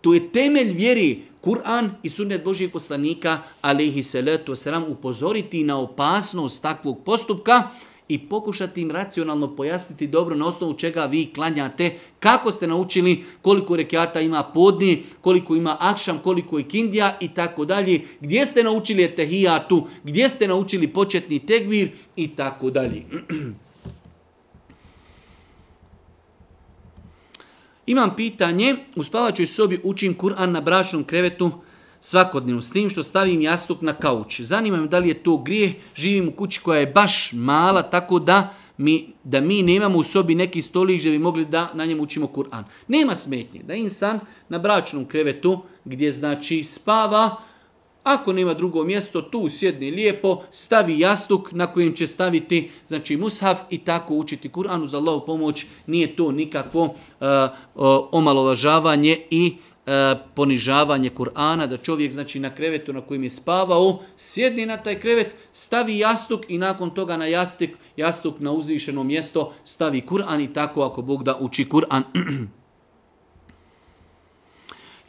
To je temelj vjeri Kur'an i sunnet Božijeg poslanika, alaihi salatu wasalam, upozoriti na opasnost takvog postupka, i pokušati im racionalno pojasniti dobro na osnovu čega vi klanjate, kako ste naučili koliko rekiata ima podni, koliko ima akšam, koliko je kindija i tako dalje, gdje ste naučili etehijatu, gdje ste naučili početni tegvir i tako dalje. Imam pitanje, u spavačoj sobi učim Kur'an na brašnom krevetu, svakodnevno, s tim što stavim jastuk na kauč. Zanima me da li je to grijeh, živim u kući koja je baš mala, tako da mi, da mi nemamo u sobi neki stolik gdje bi mogli da na njemu učimo Kur'an. Nema smetnje da insan na bračnom krevetu gdje znači spava, Ako nema drugo mjesto, tu sjedni lijepo, stavi jastuk na kojem će staviti znači mushaf i tako učiti Kur'an uz Allahu pomoć. Nije to nikakvo uh, uh, omalovažavanje i uh, e, ponižavanje Kur'ana, da čovjek znači na krevetu na kojem je spavao, sjedni na taj krevet, stavi jastuk i nakon toga na jastuk, jastuk na uzvišeno mjesto stavi Kur'an i tako ako Bog da uči Kur'an.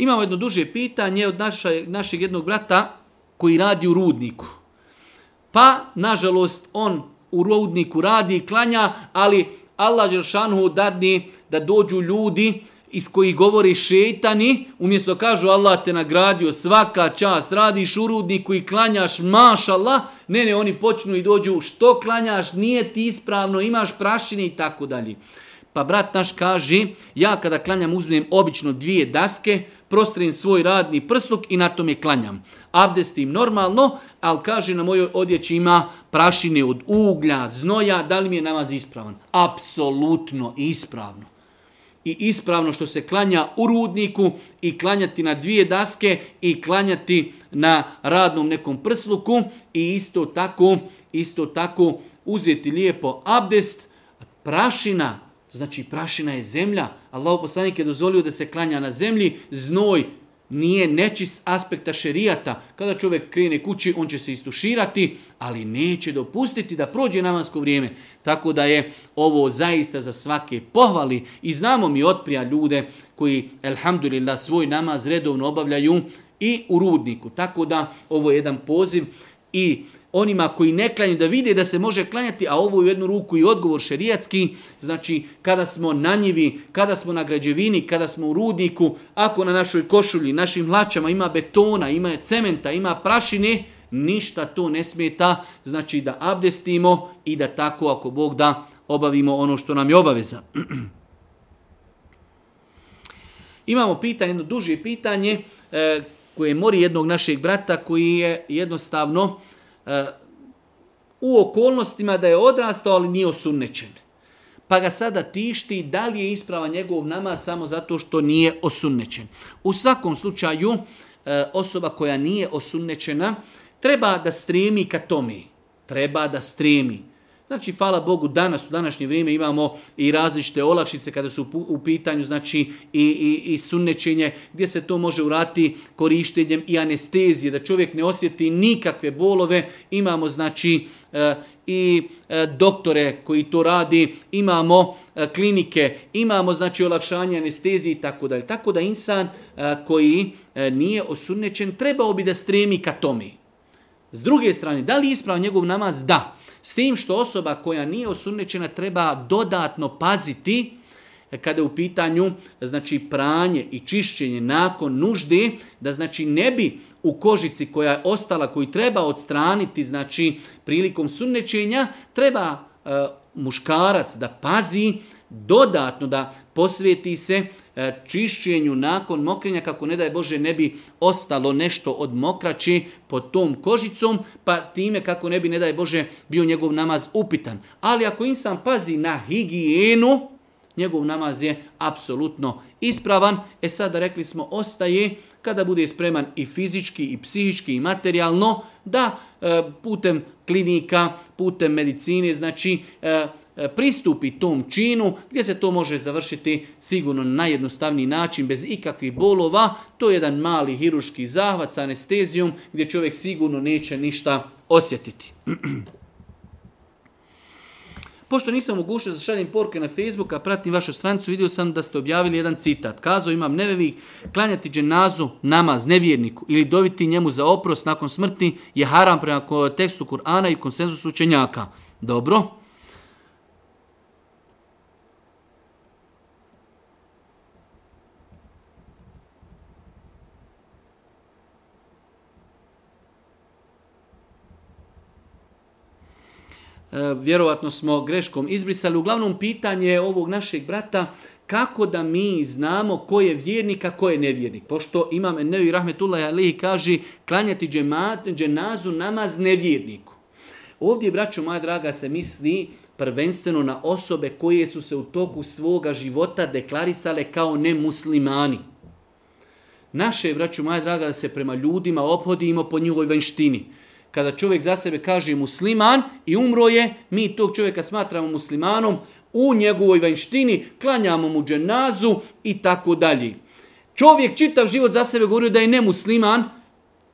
Imamo jedno duže pitanje od naša, našeg jednog brata koji radi u rudniku. Pa, nažalost, on u rudniku radi i klanja, ali Allah Žešanhu dadni da dođu ljudi iz koji govori šeitani, umjesto kažu Allah te nagradio svaka čas, radiš u rudniku i klanjaš mašala, ne, ne, oni počnu i dođu, što klanjaš, nije ti ispravno, imaš prašine i tako dalje. Pa brat naš kaže, ja kada klanjam uzmem obično dvije daske, prostrim svoj radni prsluk i na tom je klanjam. Abdestim normalno, ali kaže na mojoj odjeći ima prašine od uglja, znoja, da li mi je namaz ispravan? Apsolutno ispravno i ispravno što se klanja u rudniku i klanjati na dvije daske i klanjati na radnom nekom prsluku i isto tako isto tako uzeti lijepo abdest prašina znači prašina je zemlja Allahu poslanik je dozvolio da se klanja na zemlji znoj nije nečist aspekta šerijata. Kada čovjek krene kući, on će se istuširati, ali neće dopustiti da prođe namansko vrijeme. Tako da je ovo zaista za svake pohvali. I znamo mi otprija ljude koji, elhamdulillah, svoj namaz redovno obavljaju i u rudniku. Tako da ovo je jedan poziv i onima koji ne klanju da vide da se može klanjati, a ovo u jednu ruku i odgovor šerijatski, znači kada smo na njivi, kada smo na građevini, kada smo u rudniku, ako na našoj košulji, našim hlačama ima betona, ima cementa, ima prašine, ništa to ne smeta, znači da abdestimo i da tako, ako Bog da, obavimo ono što nam je obaveza. Imamo pitanje, jedno duže pitanje, eh, koje mori jednog našeg brata koji je jednostavno E, u okolnostima da je odrastao, ali nije osunnečen. Pa ga sada tišti da li je isprava njegov nama samo zato što nije osunnečen. U svakom slučaju, e, osoba koja nije osunnečena treba da stremi ka tome. Treba da stremi. Znači, hvala Bogu, danas, u današnje vrijeme imamo i različite olakšice kada su u pitanju, znači i, i, i sunnečenje, gdje se to može urati korištenjem i anestezije, da čovjek ne osjeti nikakve bolove, imamo, znači, e, i e, doktore koji to radi, imamo e, klinike, imamo znači olakšanje anestezije i tako dalje. Tako da insan e, koji e, nije osunnečen trebao bi da stremi ka tome. S druge strane, da li je ispravan njegov namaz? Da. Da. S tim što osoba koja nije osunnečena treba dodatno paziti kada je u pitanju znači pranje i čišćenje nakon nužde da znači ne bi u kožici koja je ostala koju treba odstraniti znači prilikom sunnečenja treba e, muškarac da pazi dodatno da posveti se E, čišćenju nakon mokrenja, kako ne daje Bože ne bi ostalo nešto od mokraće pod tom kožicom, pa time kako ne bi ne daje Bože bio njegov namaz upitan. Ali ako insan pazi na higijenu, njegov namaz je apsolutno ispravan. E sada rekli smo ostaje kada bude spreman i fizički i psihički i materijalno da e, putem klinika, putem medicine, znači e, E, pristupi tom činu, gdje se to može završiti sigurno na najjednostavniji način, bez ikakvih bolova, to je jedan mali hiruški zahvat sa anestezijom, gdje čovjek sigurno neće ništa osjetiti. Pošto nisam mogućio za šaljem porke na Facebooka, pratim vašu stranicu, vidio sam da ste objavili jedan citat. Kazao imam nevevi, klanjati dženazu namaz nevjerniku ili dobiti njemu za oprost nakon smrti je haram prema tekstu Kur'ana i konsenzusu učenjaka. Dobro. Dobro. E, vjerovatno smo greškom izbrisali. Uglavnom pitanje ovog našeg brata kako da mi znamo ko je vjernik, a ko je nevjernik. Pošto imam Nevi Rahmetullah Alihi kaže klanjati džemat, dženazu namaz nevjerniku. Ovdje, braćo moja draga, se misli prvenstveno na osobe koje su se u toku svoga života deklarisale kao nemuslimani. Naše, braćo moja draga, da se prema ljudima obhodimo po njihovoj vanštini kada čovjek za sebe kaže musliman i umro je, mi tog čovjeka smatramo muslimanom u njegovoj vanjštini, klanjamo mu dženazu i tako dalje. Čovjek čitav život za sebe govorio da je nemusliman,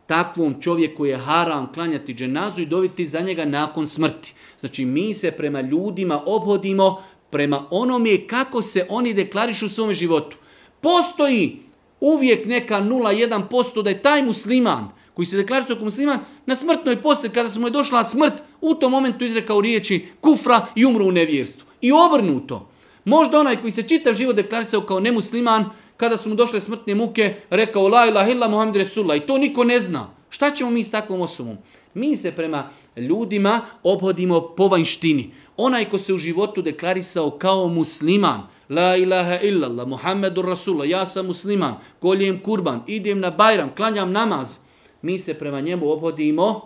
takvom čovjeku je haram klanjati dženazu i dobiti za njega nakon smrti. Znači mi se prema ljudima obhodimo prema onome kako se oni deklarišu u svom životu. Postoji uvijek neka 0,1% da je taj musliman – koji se deklaracio kao musliman, na smrtnoj postelji, kada se mu je došla smrt, u tom momentu izrekao riječi kufra i umru u nevjerstvu. I obrnuto. Možda onaj koji se čitav život deklaracio kao nemusliman, kada su mu došle smrtne muke, rekao la ilaha illa muhammed resulullah. I to niko ne zna. Šta ćemo mi s takvom osobom? Mi se prema ljudima obhodimo po vanjštini. Onaj ko se u životu deklarisao kao musliman, la ilaha illallah, muhammedur rasulullah, ja sam musliman, koljem kurban, idem na bajram, klanjam namaz, mi se prema njemu obhodimo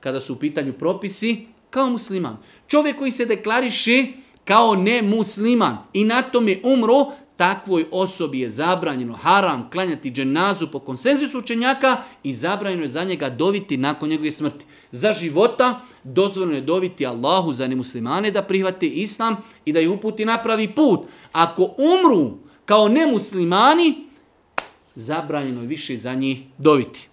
kada su u pitanju propisi kao musliman. Čovjek koji se deklariši kao nemusliman i na tome umro, takvoj osobi je zabranjeno haram klanjati dženazu po konsenzisu učenjaka i zabranjeno je za njega doviti nakon njegove smrti. Za života dozvoljeno je doviti Allahu za nemuslimane da prihvate islam i da ju uputi na pravi put. Ako umru kao nemuslimani, zabranjeno je više za njih doviti.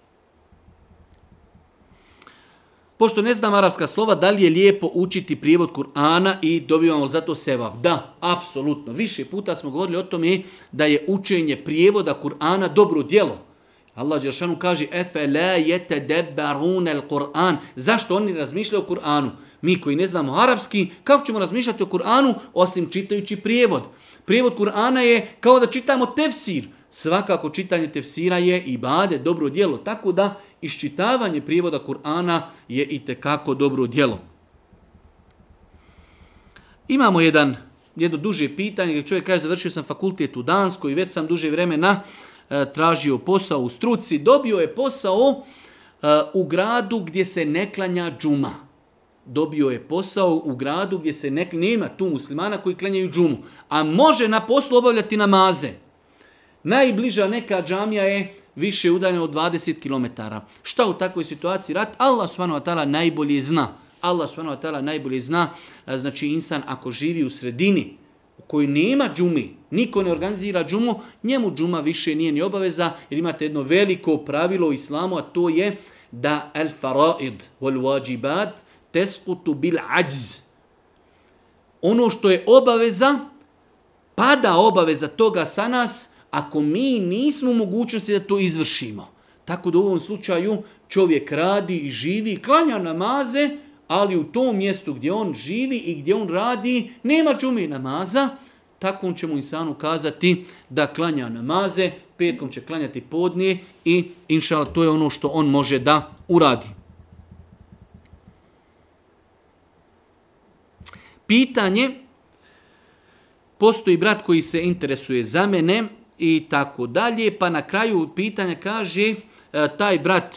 Pošto ne znam arapska slova, da li je lijepo učiti prijevod Kur'ana i dobivamo zato sevap? Da, apsolutno. Više puta smo govorili o tome da je učenje prijevoda Kur'ana dobro djelo. Allah Đeršanu kaže Kur'an. Zašto oni razmišljaju o Kur'anu? Mi koji ne znamo arapski, kako ćemo razmišljati o Kur'anu osim čitajući prijevod? Prijevod Kur'ana je kao da čitamo tefsir. Svakako čitanje tefsira je i bade, dobro djelo. Tako da iščitavanje prijevoda Kur'ana je i te kako dobro djelo. Imamo jedan jedno duže pitanje, čovjek kaže završio sam fakultet u Danskoj i već sam duže vremena e, tražio posao u struci, dobio je posao e, u gradu gdje se ne klanja džuma. Dobio je posao u gradu gdje se ne nema tu muslimana koji klanjaju džumu, a može na poslu obavljati namaze. Najbliža neka džamija je više udaljeno od 20 km. Šta u takvoj situaciji rad? Allah subhanahu wa ta'ala najbolje zna. Allah subhanahu wa ta'ala najbolje zna, znači insan ako živi u sredini u kojoj nema džumi, niko ne organizira džumu, njemu džuma više nije ni obaveza, jer imate jedno veliko pravilo u islamu, a to je da el faraid wal wajibat teskutu bil ajz. Ono što je obaveza, pada obaveza toga sa nas, ako mi nismo u mogućnosti da to izvršimo. Tako da u ovom slučaju čovjek radi i živi, klanja namaze, ali u tom mjestu gdje on živi i gdje on radi, nema džume namaza, tako on će mu insanu kazati da klanja namaze, petkom će klanjati podnije i inšala to je ono što on može da uradi. Pitanje, postoji brat koji se interesuje za mene, i tako dalje. Pa na kraju pitanja kaže, e, taj brat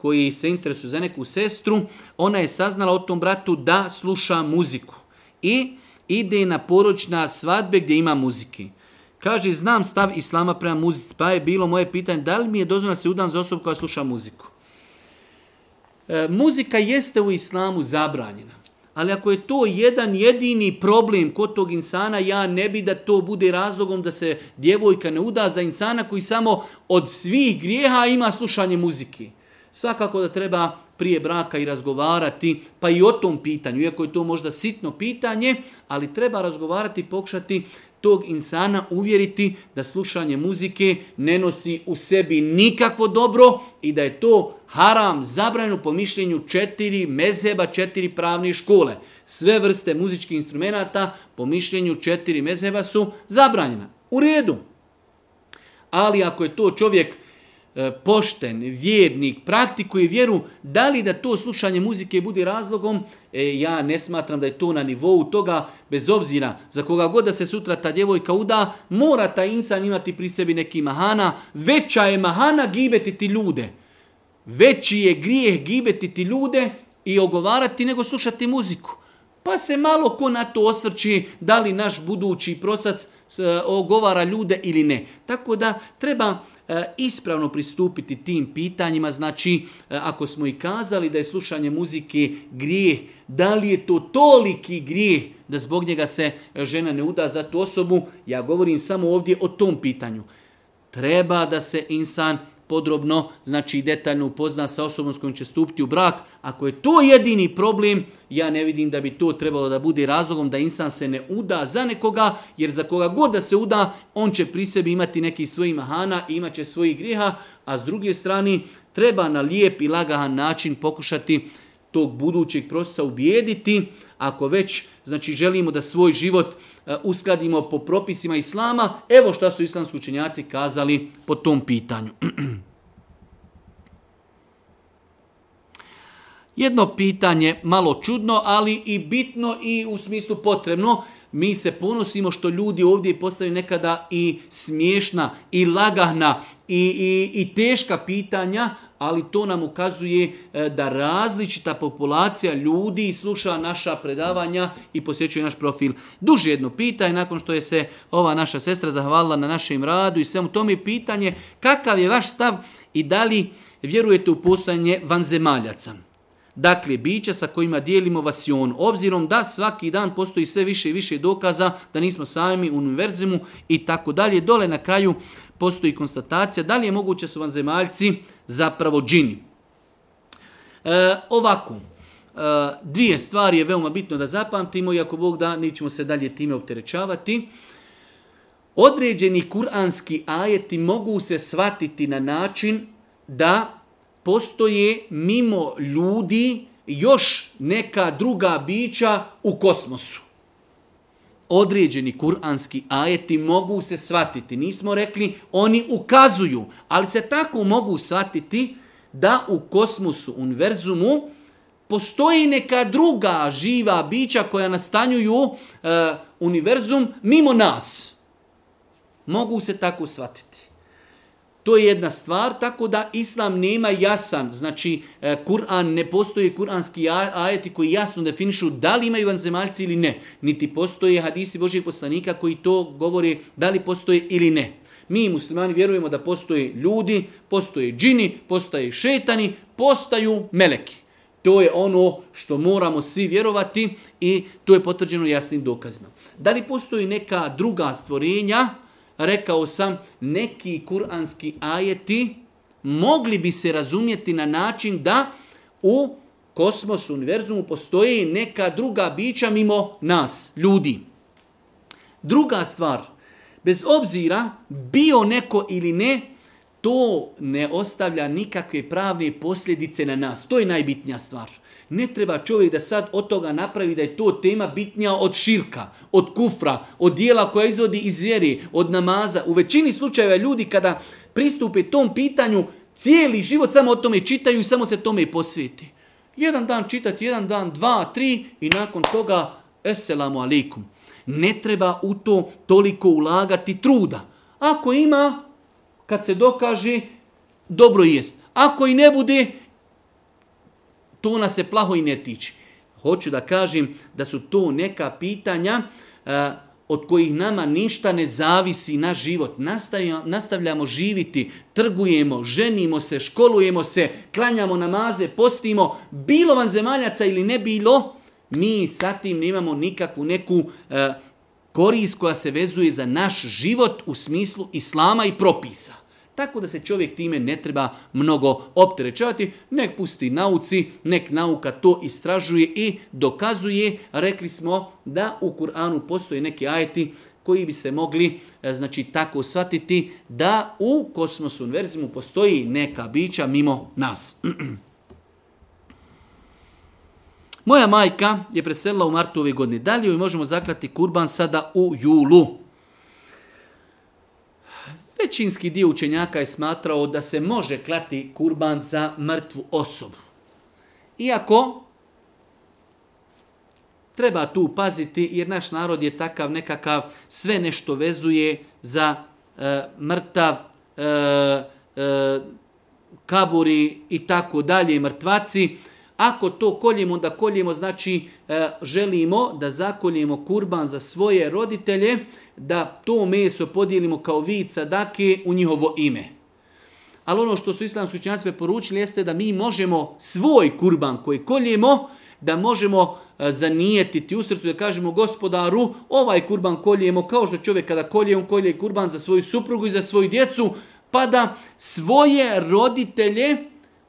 koji se interesuje za neku sestru, ona je saznala o tom bratu da sluša muziku. I ide na poročna svadbe gdje ima muzike. Kaže, znam stav islama prema muzici, pa je bilo moje pitanje, da li mi je dozvan da se udam za osobu koja sluša muziku? E, muzika jeste u islamu zabranjena. Ali ako je to jedan jedini problem kod tog insana, ja ne bi da to bude razlogom da se djevojka ne uda za insana koji samo od svih grijeha ima slušanje muzike. Svakako da treba prije braka i razgovarati, pa i o tom pitanju, iako je to možda sitno pitanje, ali treba razgovarati i pokušati tog insana uvjeriti da slušanje muzike ne nosi u sebi nikakvo dobro i da je to haram zabranjeno po mišljenju četiri mezeba, četiri pravne škole. Sve vrste muzičkih instrumenta po mišljenju četiri mezeba su zabranjena. U redu. Ali ako je to čovjek uh, E, pošten, vjernik, praktikuje vjeru, da li da to slušanje muzike bude razlogom, e, ja ne smatram da je to na nivou toga, bez obzira za koga god da se sutra ta djevojka uda, mora ta insan imati pri sebi neki mahana, veća je mahana gibetiti ljude, veći je grijeh gibetiti ljude i ogovarati nego slušati muziku. Pa se malo ko na to osvrči da li naš budući prosac e, ogovara ljude ili ne. Tako da treba E, ispravno pristupiti tim pitanjima, znači e, ako smo i kazali da je slušanje muzike grijeh, da li je to toliki grijeh da zbog njega se žena ne uda za tu osobu, ja govorim samo ovdje o tom pitanju. Treba da se insan podrobno, znači detaljno upozna sa osobom s kojom će stupiti u brak, ako je to jedini problem, ja ne vidim da bi to trebalo da bude razlogom da insan se ne uda za nekoga, jer za koga god da se uda, on će pri sebi imati neki svoj mahana i imat će svoji griha, a s druge strane, treba na lijep i lagahan način pokušati tog budućeg procesa ubijediti, ako već znači želimo da svoj život e, uskladimo po propisima islama, evo šta su islamski učenjaci kazali po tom pitanju. Jedno pitanje, malo čudno, ali i bitno i u smislu potrebno, mi se ponosimo što ljudi ovdje postavljaju nekada i smiješna i lagahna i, i, i teška pitanja, ali to nam ukazuje e, da različita populacija ljudi sluša naša predavanja i posjećuje naš profil. Duže jedno pitanje, nakon što je se ova naša sestra zahvalila na našem radu i svemu tome pitanje, kakav je vaš stav i da li vjerujete u postojanje vanzemaljaca? Dakle, biće sa kojima dijelimo vasion, obzirom da svaki dan postoji sve više i više dokaza da nismo sami u univerzimu i tako dalje. Dole na kraju postoji konstatacija da li je moguće su vanzemaljci zapravo džini. E, ovako, e, dvije stvari je veoma bitno da zapamtimo i ako Bog da, nećemo se dalje time opterećavati. Određeni kuranski ajeti mogu se svatiti na način da postoje mimo ljudi još neka druga bića u kosmosu. Određeni kuranski ajeti mogu se shvatiti. Nismo rekli, oni ukazuju, ali se tako mogu shvatiti da u kosmosu, univerzumu, postoji neka druga živa bića koja nastanjuju e, univerzum mimo nas. Mogu se tako shvatiti. To je jedna stvar, tako da islam nema jasan, znači e, Kur'an, ne postoje kur'anski ajeti koji jasno definišu da li imaju vanzemaljci ili ne, niti postoje hadisi Božih poslanika koji to govori da li postoje ili ne. Mi muslimani vjerujemo da postoje ljudi, postoje džini, postoje šetani, postaju meleki. To je ono što moramo svi vjerovati i to je potvrđeno jasnim dokazima. Da li postoji neka druga stvorenja, uh, rekao sam, neki kuranski ajeti mogli bi se razumjeti na način da u kosmosu, univerzumu postoje neka druga bića mimo nas, ljudi. Druga stvar, bez obzira bio neko ili ne, to ne ostavlja nikakve pravne posljedice na nas. To je najbitnija stvar. Ne treba čovjek da sad od toga napravi da je to tema bitnija od širka, od kufra, od dijela koja izvodi iz vjeri, od namaza. U većini slučajeva ljudi kada pristupe tom pitanju, cijeli život samo o tome čitaju i samo se tome posvijeti. Jedan dan čitati, jedan dan, dva, tri i nakon toga, eselamu alikum. Ne treba u to toliko ulagati truda. Ako ima, kad se dokaže, dobro jest. Ako i ne bude, to nas se plaho i ne tiče. Hoću da kažem da su to neka pitanja uh, od kojih nama ništa ne zavisi na život. Nastavljamo, nastavljamo živiti, trgujemo, ženimo se, školujemo se, klanjamo namaze, postimo, bilo van zemaljaca ili ne bilo, mi sa tim nemamo nikakvu neku uh, korist koja se vezuje za naš život u smislu islama i propisa. Tako da se čovjek time ne treba mnogo opterećavati, nek pusti nauci, nek nauka to istražuje i dokazuje. Rekli smo da u Kur'anu postoje neki ajeti koji bi se mogli e, znači tako shvatiti da u kosmosu univerzimu postoji neka bića mimo nas. Moja majka je preselila u martu ove godine. Da li joj možemo zaklati kurban sada u julu? Većinski dio učenjaka je smatrao da se može klati kurban za mrtvu osobu. Iako treba tu paziti jer naš narod je takav nekakav sve nešto vezuje za e, mrtav e, e, kaburi i tako dalje mrtvaci. E, Ako to koljemo, da koljemo, znači e, želimo da zakoljemo kurban za svoje roditelje, da to meso podijelimo kao vid sadake u njihovo ime. Ali ono što su islamski učinjaci preporučili jeste da mi možemo svoj kurban koji koljemo, da možemo e, zanijetiti u srcu, da kažemo gospodaru, ovaj kurban koljemo kao što čovjek kada kolje, on kolje kurban za svoju suprugu i za svoju djecu, pa da svoje roditelje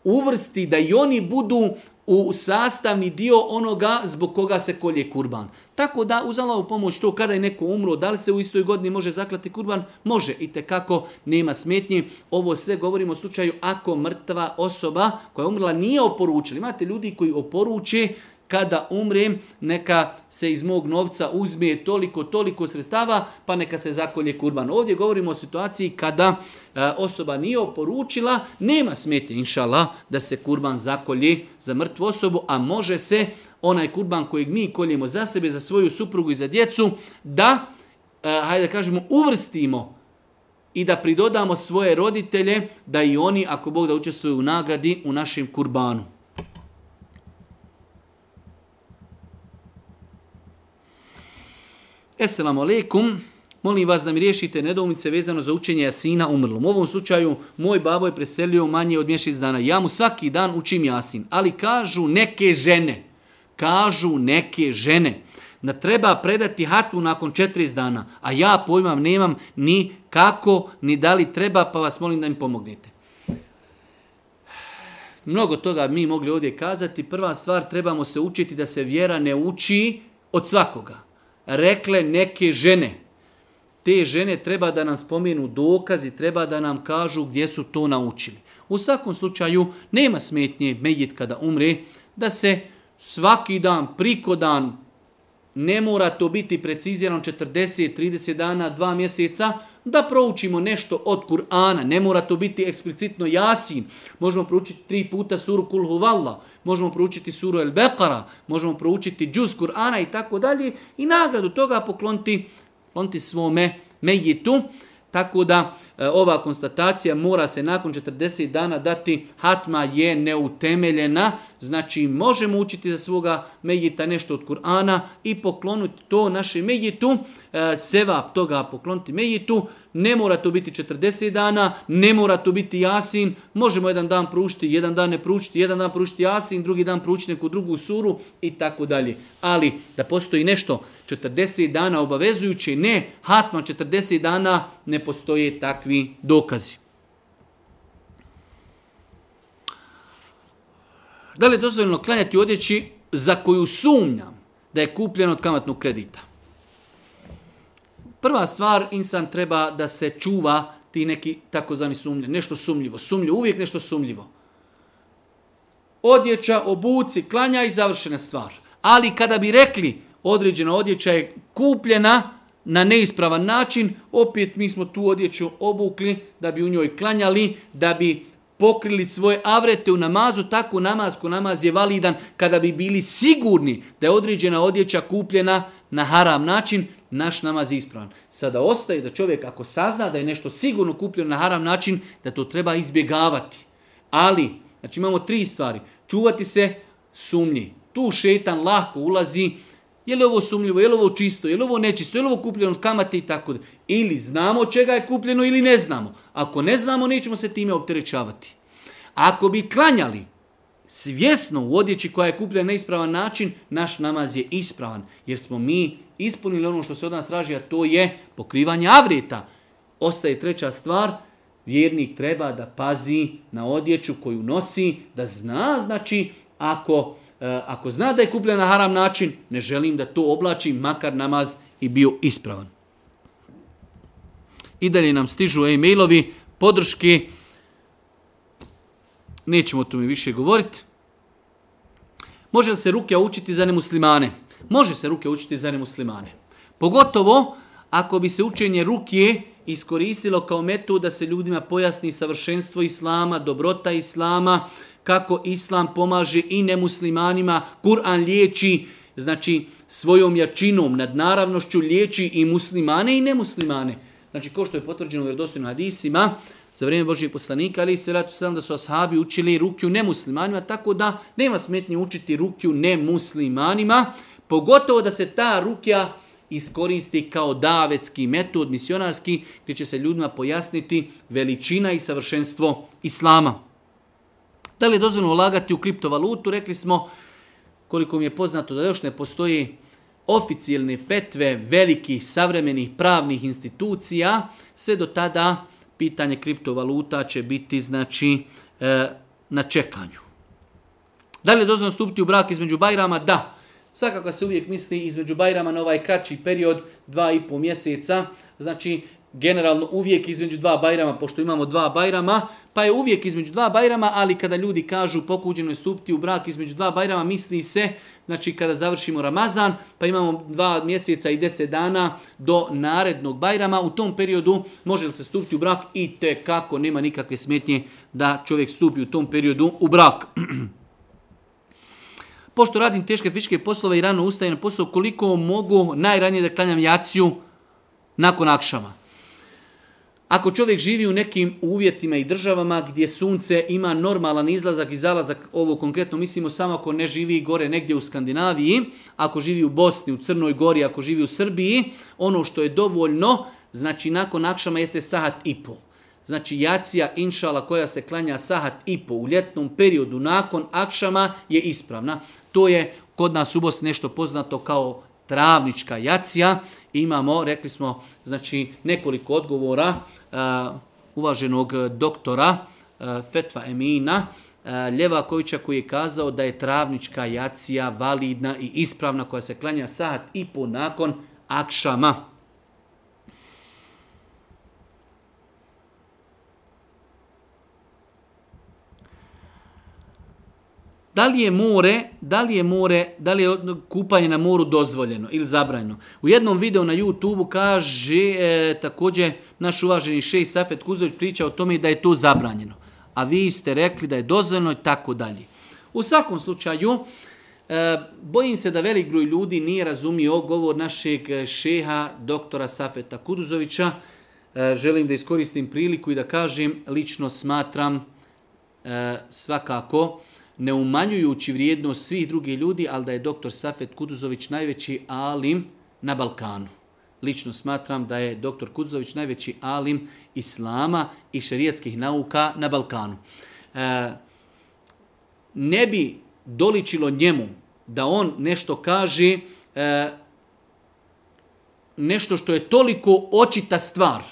uvrsti da i oni budu u sastavni dio onoga zbog koga se kolje kurban. Tako da uzala u pomoć to kada je neko umro, da li se u istoj godini može zaklati kurban? Može i te kako nema smetnje. Ovo sve govorimo u slučaju ako mrtva osoba koja je umrla nije oporučila. Imate ljudi koji oporuče kada umrem, neka se iz mog novca uzme toliko, toliko sredstava, pa neka se zakolje kurban. Ovdje govorimo o situaciji kada e, osoba nije oporučila, nema smetje, inšala, da se kurban zakolje za mrtvu osobu, a može se onaj kurban kojeg mi koljemo za sebe, za svoju suprugu i za djecu, da, e, hajde da kažemo, uvrstimo i da pridodamo svoje roditelje, da i oni, ako Bog da učestvuju u nagradi, u našem kurbanu. Esselamu alaikum, molim vas da mi riješite nedoumice vezano za učenje Jasina umrlom. U ovom slučaju, moj babo je preselio manje od mjesec dana. Ja mu svaki dan učim Jasin, ali kažu neke žene, kažu neke žene, da treba predati hatmu nakon 40 dana, a ja pojmam nemam ni kako, ni da li treba, pa vas molim da mi pomognete. Mnogo toga mi mogli ovdje kazati. Prva stvar, trebamo se učiti da se vjera ne uči od svakoga rekle neke žene. Te žene treba da nam spomenu dokaz i treba da nam kažu gdje su to naučili. U svakom slučaju nema smetnje medjit kada umre da se svaki dan, prikodan, ne mora to biti precizirano 40, 30 dana, 2 mjeseca, da proučimo nešto od Kur'ana, ne mora to biti eksplicitno jasin, možemo proučiti tri puta suru Kul Huvalla, možemo proučiti suru El Beqara, možemo proučiti džuz Kur'ana i tako dalje i nagradu toga pokloniti, pokloniti svome mejitu, tako da uh, E, ova konstatacija mora se nakon 40 dana dati, hatma je neutemeljena, znači možemo učiti za svoga medjita nešto od Kur'ana i poklonuti to našem medjitu, e, sevap toga pokloniti medjitu, ne mora to biti 40 dana, ne mora to biti jasin, možemo jedan dan pručiti, jedan dan ne pručiti, jedan dan pručiti jasin, drugi dan pručiti neku drugu suru i tako dalje. Ali da postoji nešto 40 dana obavezujuće, ne, hatma 40 dana ne postoje takve nekakvi dokazi. Da li je dozvoljeno klanjati odjeći za koju sumnjam da je kupljen od kamatnog kredita? Prva stvar, insan treba da se čuva ti neki takozvani sumnje, nešto sumljivo, sumljivo, uvijek nešto sumljivo. Odjeća, obuci, klanja i završena stvar. Ali kada bi rekli određena odjeća je kupljena, na neispravan način, opet mi smo tu odjeću obukli da bi u njoj klanjali, da bi pokrili svoje avrete u namazu, tako namaz ko namaz je validan kada bi bili sigurni da je određena odjeća kupljena na haram način, naš namaz je ispravan. Sada ostaje da čovjek ako sazna da je nešto sigurno kupljeno na haram način, da to treba izbjegavati. Ali, znači imamo tri stvari. Čuvati se sumnji. Tu šetan lahko ulazi, Je li ovo sumljivo, je li ovo čisto, je li ovo nečisto, je li ovo kupljeno od kamate i tako da. Ili znamo čega je kupljeno ili ne znamo. Ako ne znamo, nećemo se time opterećavati. Ako bi klanjali svjesno u odjeći koja je kupljena na ispravan način, naš namaz je ispravan. Jer smo mi ispunili ono što se od nas traži, a to je pokrivanje avrijeta. Ostaje treća stvar, vjernik treba da pazi na odjeću koju nosi, da zna, znači, ako... E, ako zna da je kupljena na haram način, ne želim da to oblači, makar namaz i bio ispravan. I dalje nam stižu e-mailovi, podrške, nećemo o tome više govoriti. Može li se ruke učiti za nemuslimane? Može se ruke učiti za nemuslimane. Pogotovo ako bi se učenje ruke iskoristilo kao metod da se ljudima pojasni savršenstvo islama, dobrota islama, uh, kako islam pomaže i nemuslimanima, Kur'an liječi, znači svojom jačinom, nad naravnošću liječi i muslimane i nemuslimane. Znači, ko što je potvrđeno u vjerodostojnim hadisima, za vrijeme Božih poslanika, ali se vratu sam da su ashabi učili rukju nemuslimanima, tako da nema smetnje učiti rukju nemuslimanima, pogotovo da se ta rukja iskoristi kao davetski metod, misionarski, gdje će se ljudima pojasniti veličina i savršenstvo islama. Da li je dozvoljeno ulagati u kriptovalutu? Rekli smo, koliko mi je poznato da još ne postoji oficijalne fetve velikih savremenih pravnih institucija, sve do tada pitanje kriptovaluta će biti znači e, na čekanju. Da li je dozvoljeno stupiti u brak između Bajrama? Da. Svakako se uvijek misli između Bajrama na ovaj kraći period, dva i pol mjeseca. Znači, generalno uvijek između dva bajrama, pošto imamo dva bajrama, pa je uvijek između dva bajrama, ali kada ljudi kažu pokuđeno je stupiti u brak između dva bajrama, misli se, znači kada završimo Ramazan, pa imamo dva mjeseca i deset dana do narednog bajrama, u tom periodu može li se stupiti u brak i te kako nema nikakve smetnje da čovjek stupi u tom periodu u brak. pošto radim teške fiške poslove i rano ustajem na posao, koliko mogu najranije da klanjam jaciju nakon akšama? Ako čovjek živi u nekim uvjetima i državama gdje sunce ima normalan izlazak i zalazak, ovo konkretno mislimo samo ako ne živi gore negdje u Skandinaviji, ako živi u Bosni, u Crnoj gori, ako živi u Srbiji, ono što je dovoljno, znači nakon akšama jeste sahat i po. Znači jacija inšala koja se klanja sahat i po u ljetnom periodu nakon akšama je ispravna. To je kod nas u Bosni nešto poznato kao travnička jacija, imamo, rekli smo, znači nekoliko odgovora E, uvaženog doktora e, Fetva Emina e, Ljevakovića koji je kazao da je travnička jacija validna i ispravna koja se klanja sahat i po nakon akšama. da li je more, da li je more, da li je kupanje na moru dozvoljeno ili zabranjeno. U jednom videu na YouTubeu kaže e, takođe naš uvaženi Šej Safet Kuzović priča o tome da je to zabranjeno. A vi ste rekli da je dozvoljeno i tako dalje. U svakom slučaju, e, bojim se da velik broj ljudi nije razumio govor našeg e, šeha doktora Safeta Kuduzovića. E, želim da iskoristim priliku i da kažem, lično smatram e, svakako, svakako, ne umanjujući vrijednost svih drugih ljudi, ali da je doktor Safet Kuduzović najveći alim na Balkanu. Lično smatram da je doktor Kuduzović najveći alim islama i šarijatskih nauka na Balkanu. E, ne bi doličilo njemu da on nešto kaže, e, nešto što je toliko očita stvar,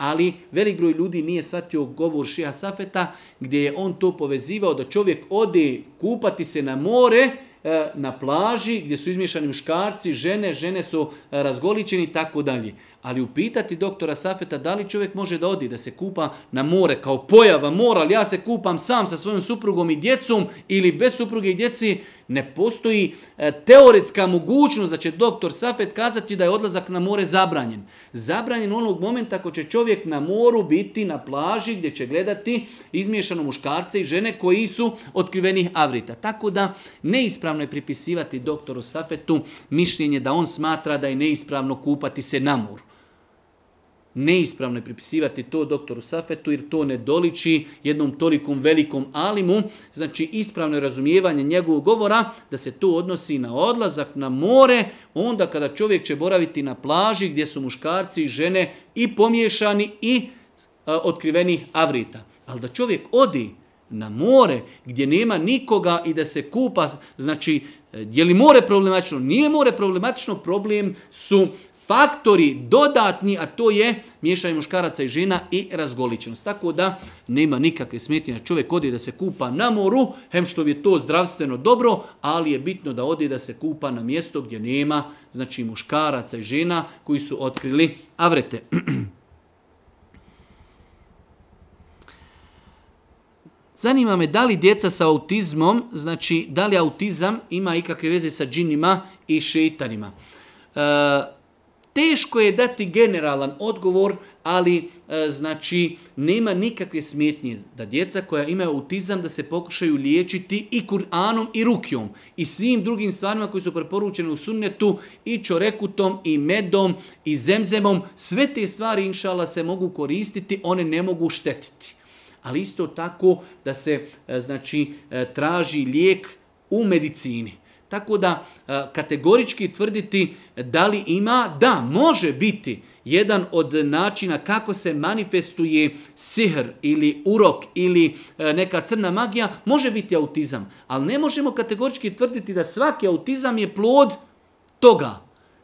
Ali velik broj ljudi nije shvatio govor Šija Safeta gdje je on to povezivao da čovjek ode kupati se na more, e, na plaži gdje su izmješani muškarci, žene, žene su razgoličeni i tako dalje. Ali upitati doktora Safeta da li čovjek može da odi, da se kupa na more kao pojava mora, ali ja se kupam sam sa svojom suprugom i djecom ili bez supruge i djeci, ne postoji e, teoretska mogućnost da će doktor Safet kazati da je odlazak na more zabranjen. Zabranjen onog momenta ako će čovjek na moru biti na plaži gdje će gledati izmiješano muškarce i žene koji su otkrivenih avrita. Tako da neispravno je pripisivati doktoru Safetu mišljenje da on smatra da je neispravno kupati se na moru neispravno je pripisivati to doktoru Safetu jer to ne doliči jednom tolikom velikom alimu, znači ispravno je razumijevanje njegovog govora da se to odnosi na odlazak na more, onda kada čovjek će boraviti na plaži gdje su muškarci i žene i pomiješani i a, otkriveni avrita. Ali da čovjek odi na more gdje nema nikoga i da se kupa, znači je li more problematično? Nije more problematično, problem su uh, faktori dodatni, a to je miješanje muškaraca i žena i razgoličenost. Tako da nema nikakve smetnje. Čovjek odi da se kupa na moru, hem što bi to zdravstveno dobro, ali je bitno da odi da se kupa na mjesto gdje nema znači muškaraca i žena koji su otkrili avrete. Zanima me da li djeca sa autizmom, znači da li autizam ima ikakve veze sa džinima i šeitanima. E, Teško je dati generalan odgovor, ali e, znači nema nikakve smjetnje da djeca koja imaju autizam da se pokušaju liječiti i Kur'anom i rukijom i svim drugim stvarima koji su preporučene u sunnetu i čorekutom i medom i zemzemom. Sve te stvari inšala se mogu koristiti, one ne mogu štetiti. Ali isto tako da se e, znači e, traži lijek u medicini. Tako da e, kategorički tvrditi da li ima, da, može biti jedan od načina kako se manifestuje sihr ili urok ili e, neka crna magija, može biti autizam. Ali ne možemo kategorički tvrditi da svaki autizam je plod toga.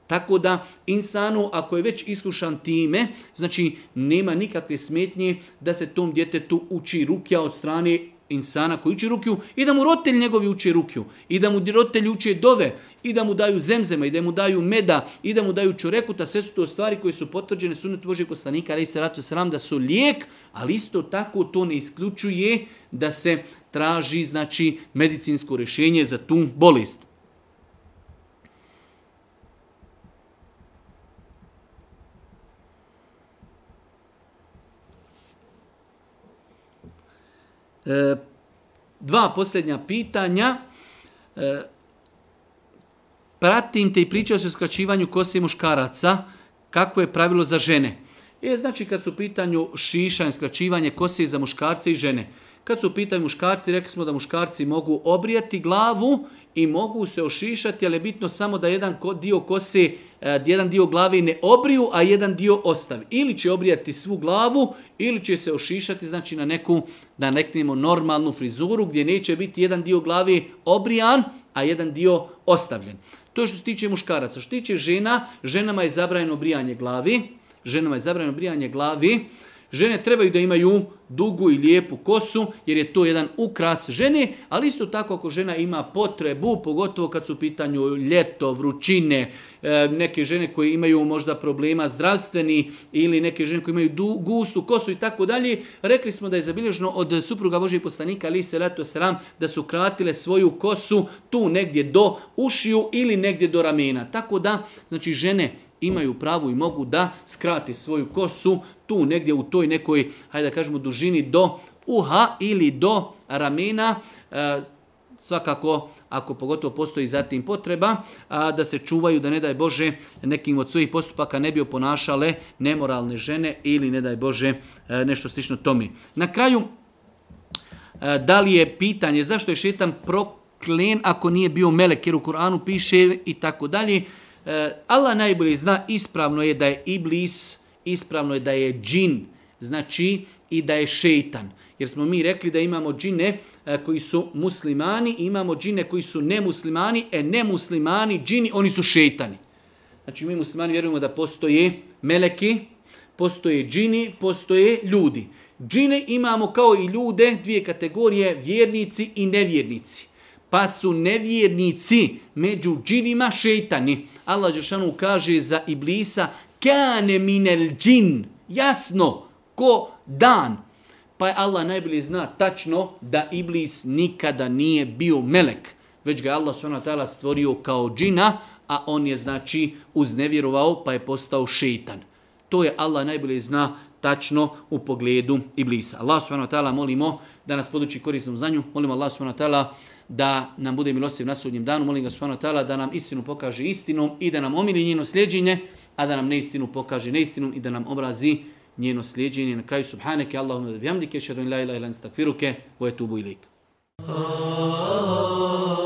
Tako da insanu, ako je već iskušan time, znači nema nikakve smetnje da se tom djetetu uči rukja od strane insana koji uči rukiju i da mu roditelj njegovi uči rukiju i da mu roditelj uči dove i da mu daju zemzema i da mu daju meda i da mu daju čurekuta, sve su to stvari koje su potvrđene sunet Božeg poslanika, ali se ratu sram da su lijek, ali isto tako to ne isključuje da se traži znači medicinsko rješenje za tu bolest. E, dva posljednja pitanja. E, pratim te i pričao se o skraćivanju kose muškaraca. Kako je pravilo za žene? E, znači, kad su u pitanju šišanje, skraćivanje kose za muškarce i žene. Kad su u pitanju muškarci, rekli smo da muškarci mogu obrijati glavu i mogu se ošišati, ali je bitno samo da jedan dio kose, e, jedan dio glave ne obriju, a jedan dio ostavi. Ili će obrijati svu glavu, ili će se ošišati, znači na neku, da neknemo normalnu frizuru, gdje neće biti jedan dio glave obrijan, a jedan dio ostavljen. To što se tiče muškaraca. Što se tiče žena, ženama je zabrajeno brijanje glavi, ženama je zabrajeno brijanje glavi, Žene trebaju da imaju dugu i lijepu kosu, jer je to jedan ukras žene, ali isto tako ako žena ima potrebu, pogotovo kad su u pitanju ljeto, vrućine, e, neke žene koje imaju možda problema zdravstveni ili neke žene koje imaju gustu kosu i tako dalje, rekli smo da je zabilježno od supruga Božih poslanika, ali se leto se ram, da su kratile svoju kosu tu negdje do ušiju ili negdje do ramena. Tako da, znači žene, imaju pravo i mogu da skrate svoju kosu tu negdje u toj nekoj, hajde da kažemo, dužini do uha ili do ramena, e, svakako ako pogotovo postoji zatim potreba, a, da se čuvaju da ne daj Bože nekim od svojih postupaka ne bi oponašale nemoralne žene ili ne daj Bože e, nešto slično tome. Na kraju, e, da li je pitanje zašto je šetan proklen ako nije bio melek jer u Koranu piše i tako dalje, Eh, Allah najbolje zna ispravno je da je iblis, ispravno je da je džin, znači i da je šeitan. Jer smo mi rekli da imamo džine eh, koji su muslimani, imamo džine koji su nemuslimani, e nemuslimani, džini, oni su šeitani. Znači mi muslimani vjerujemo da postoje meleki, postoje džini, postoje ljudi. Džine imamo kao i ljude, dvije kategorije, vjernici i nevjernici pa su nevjernici među džinima šeitani. Allah Žešanu kaže za iblisa, kane minel džin, jasno, ko dan. Pa je Allah najbolje zna tačno da iblis nikada nije bio melek, već ga je Allah s.a. stvorio kao džina, a on je znači uznevjerovao pa je postao šeitan. To je Allah najbolje zna tačno u pogledu iblisa. Allah s.a. molimo da nas poduči korisnom znanju, molimo Allah s.a da nam bude milostiv na sudnjem danu. Molim ga subhanahu ta'ala da nam istinu pokaže istinom i da nam omili njeno sljeđenje, a da nam neistinu pokaže neistinom i da nam obrazi njeno sljeđenje. Na kraju subhaneke, Allahumma da bihamdike, šedun la ilaha ilan stakfiruke, vojetubu ilik. Oh, oh, oh, oh.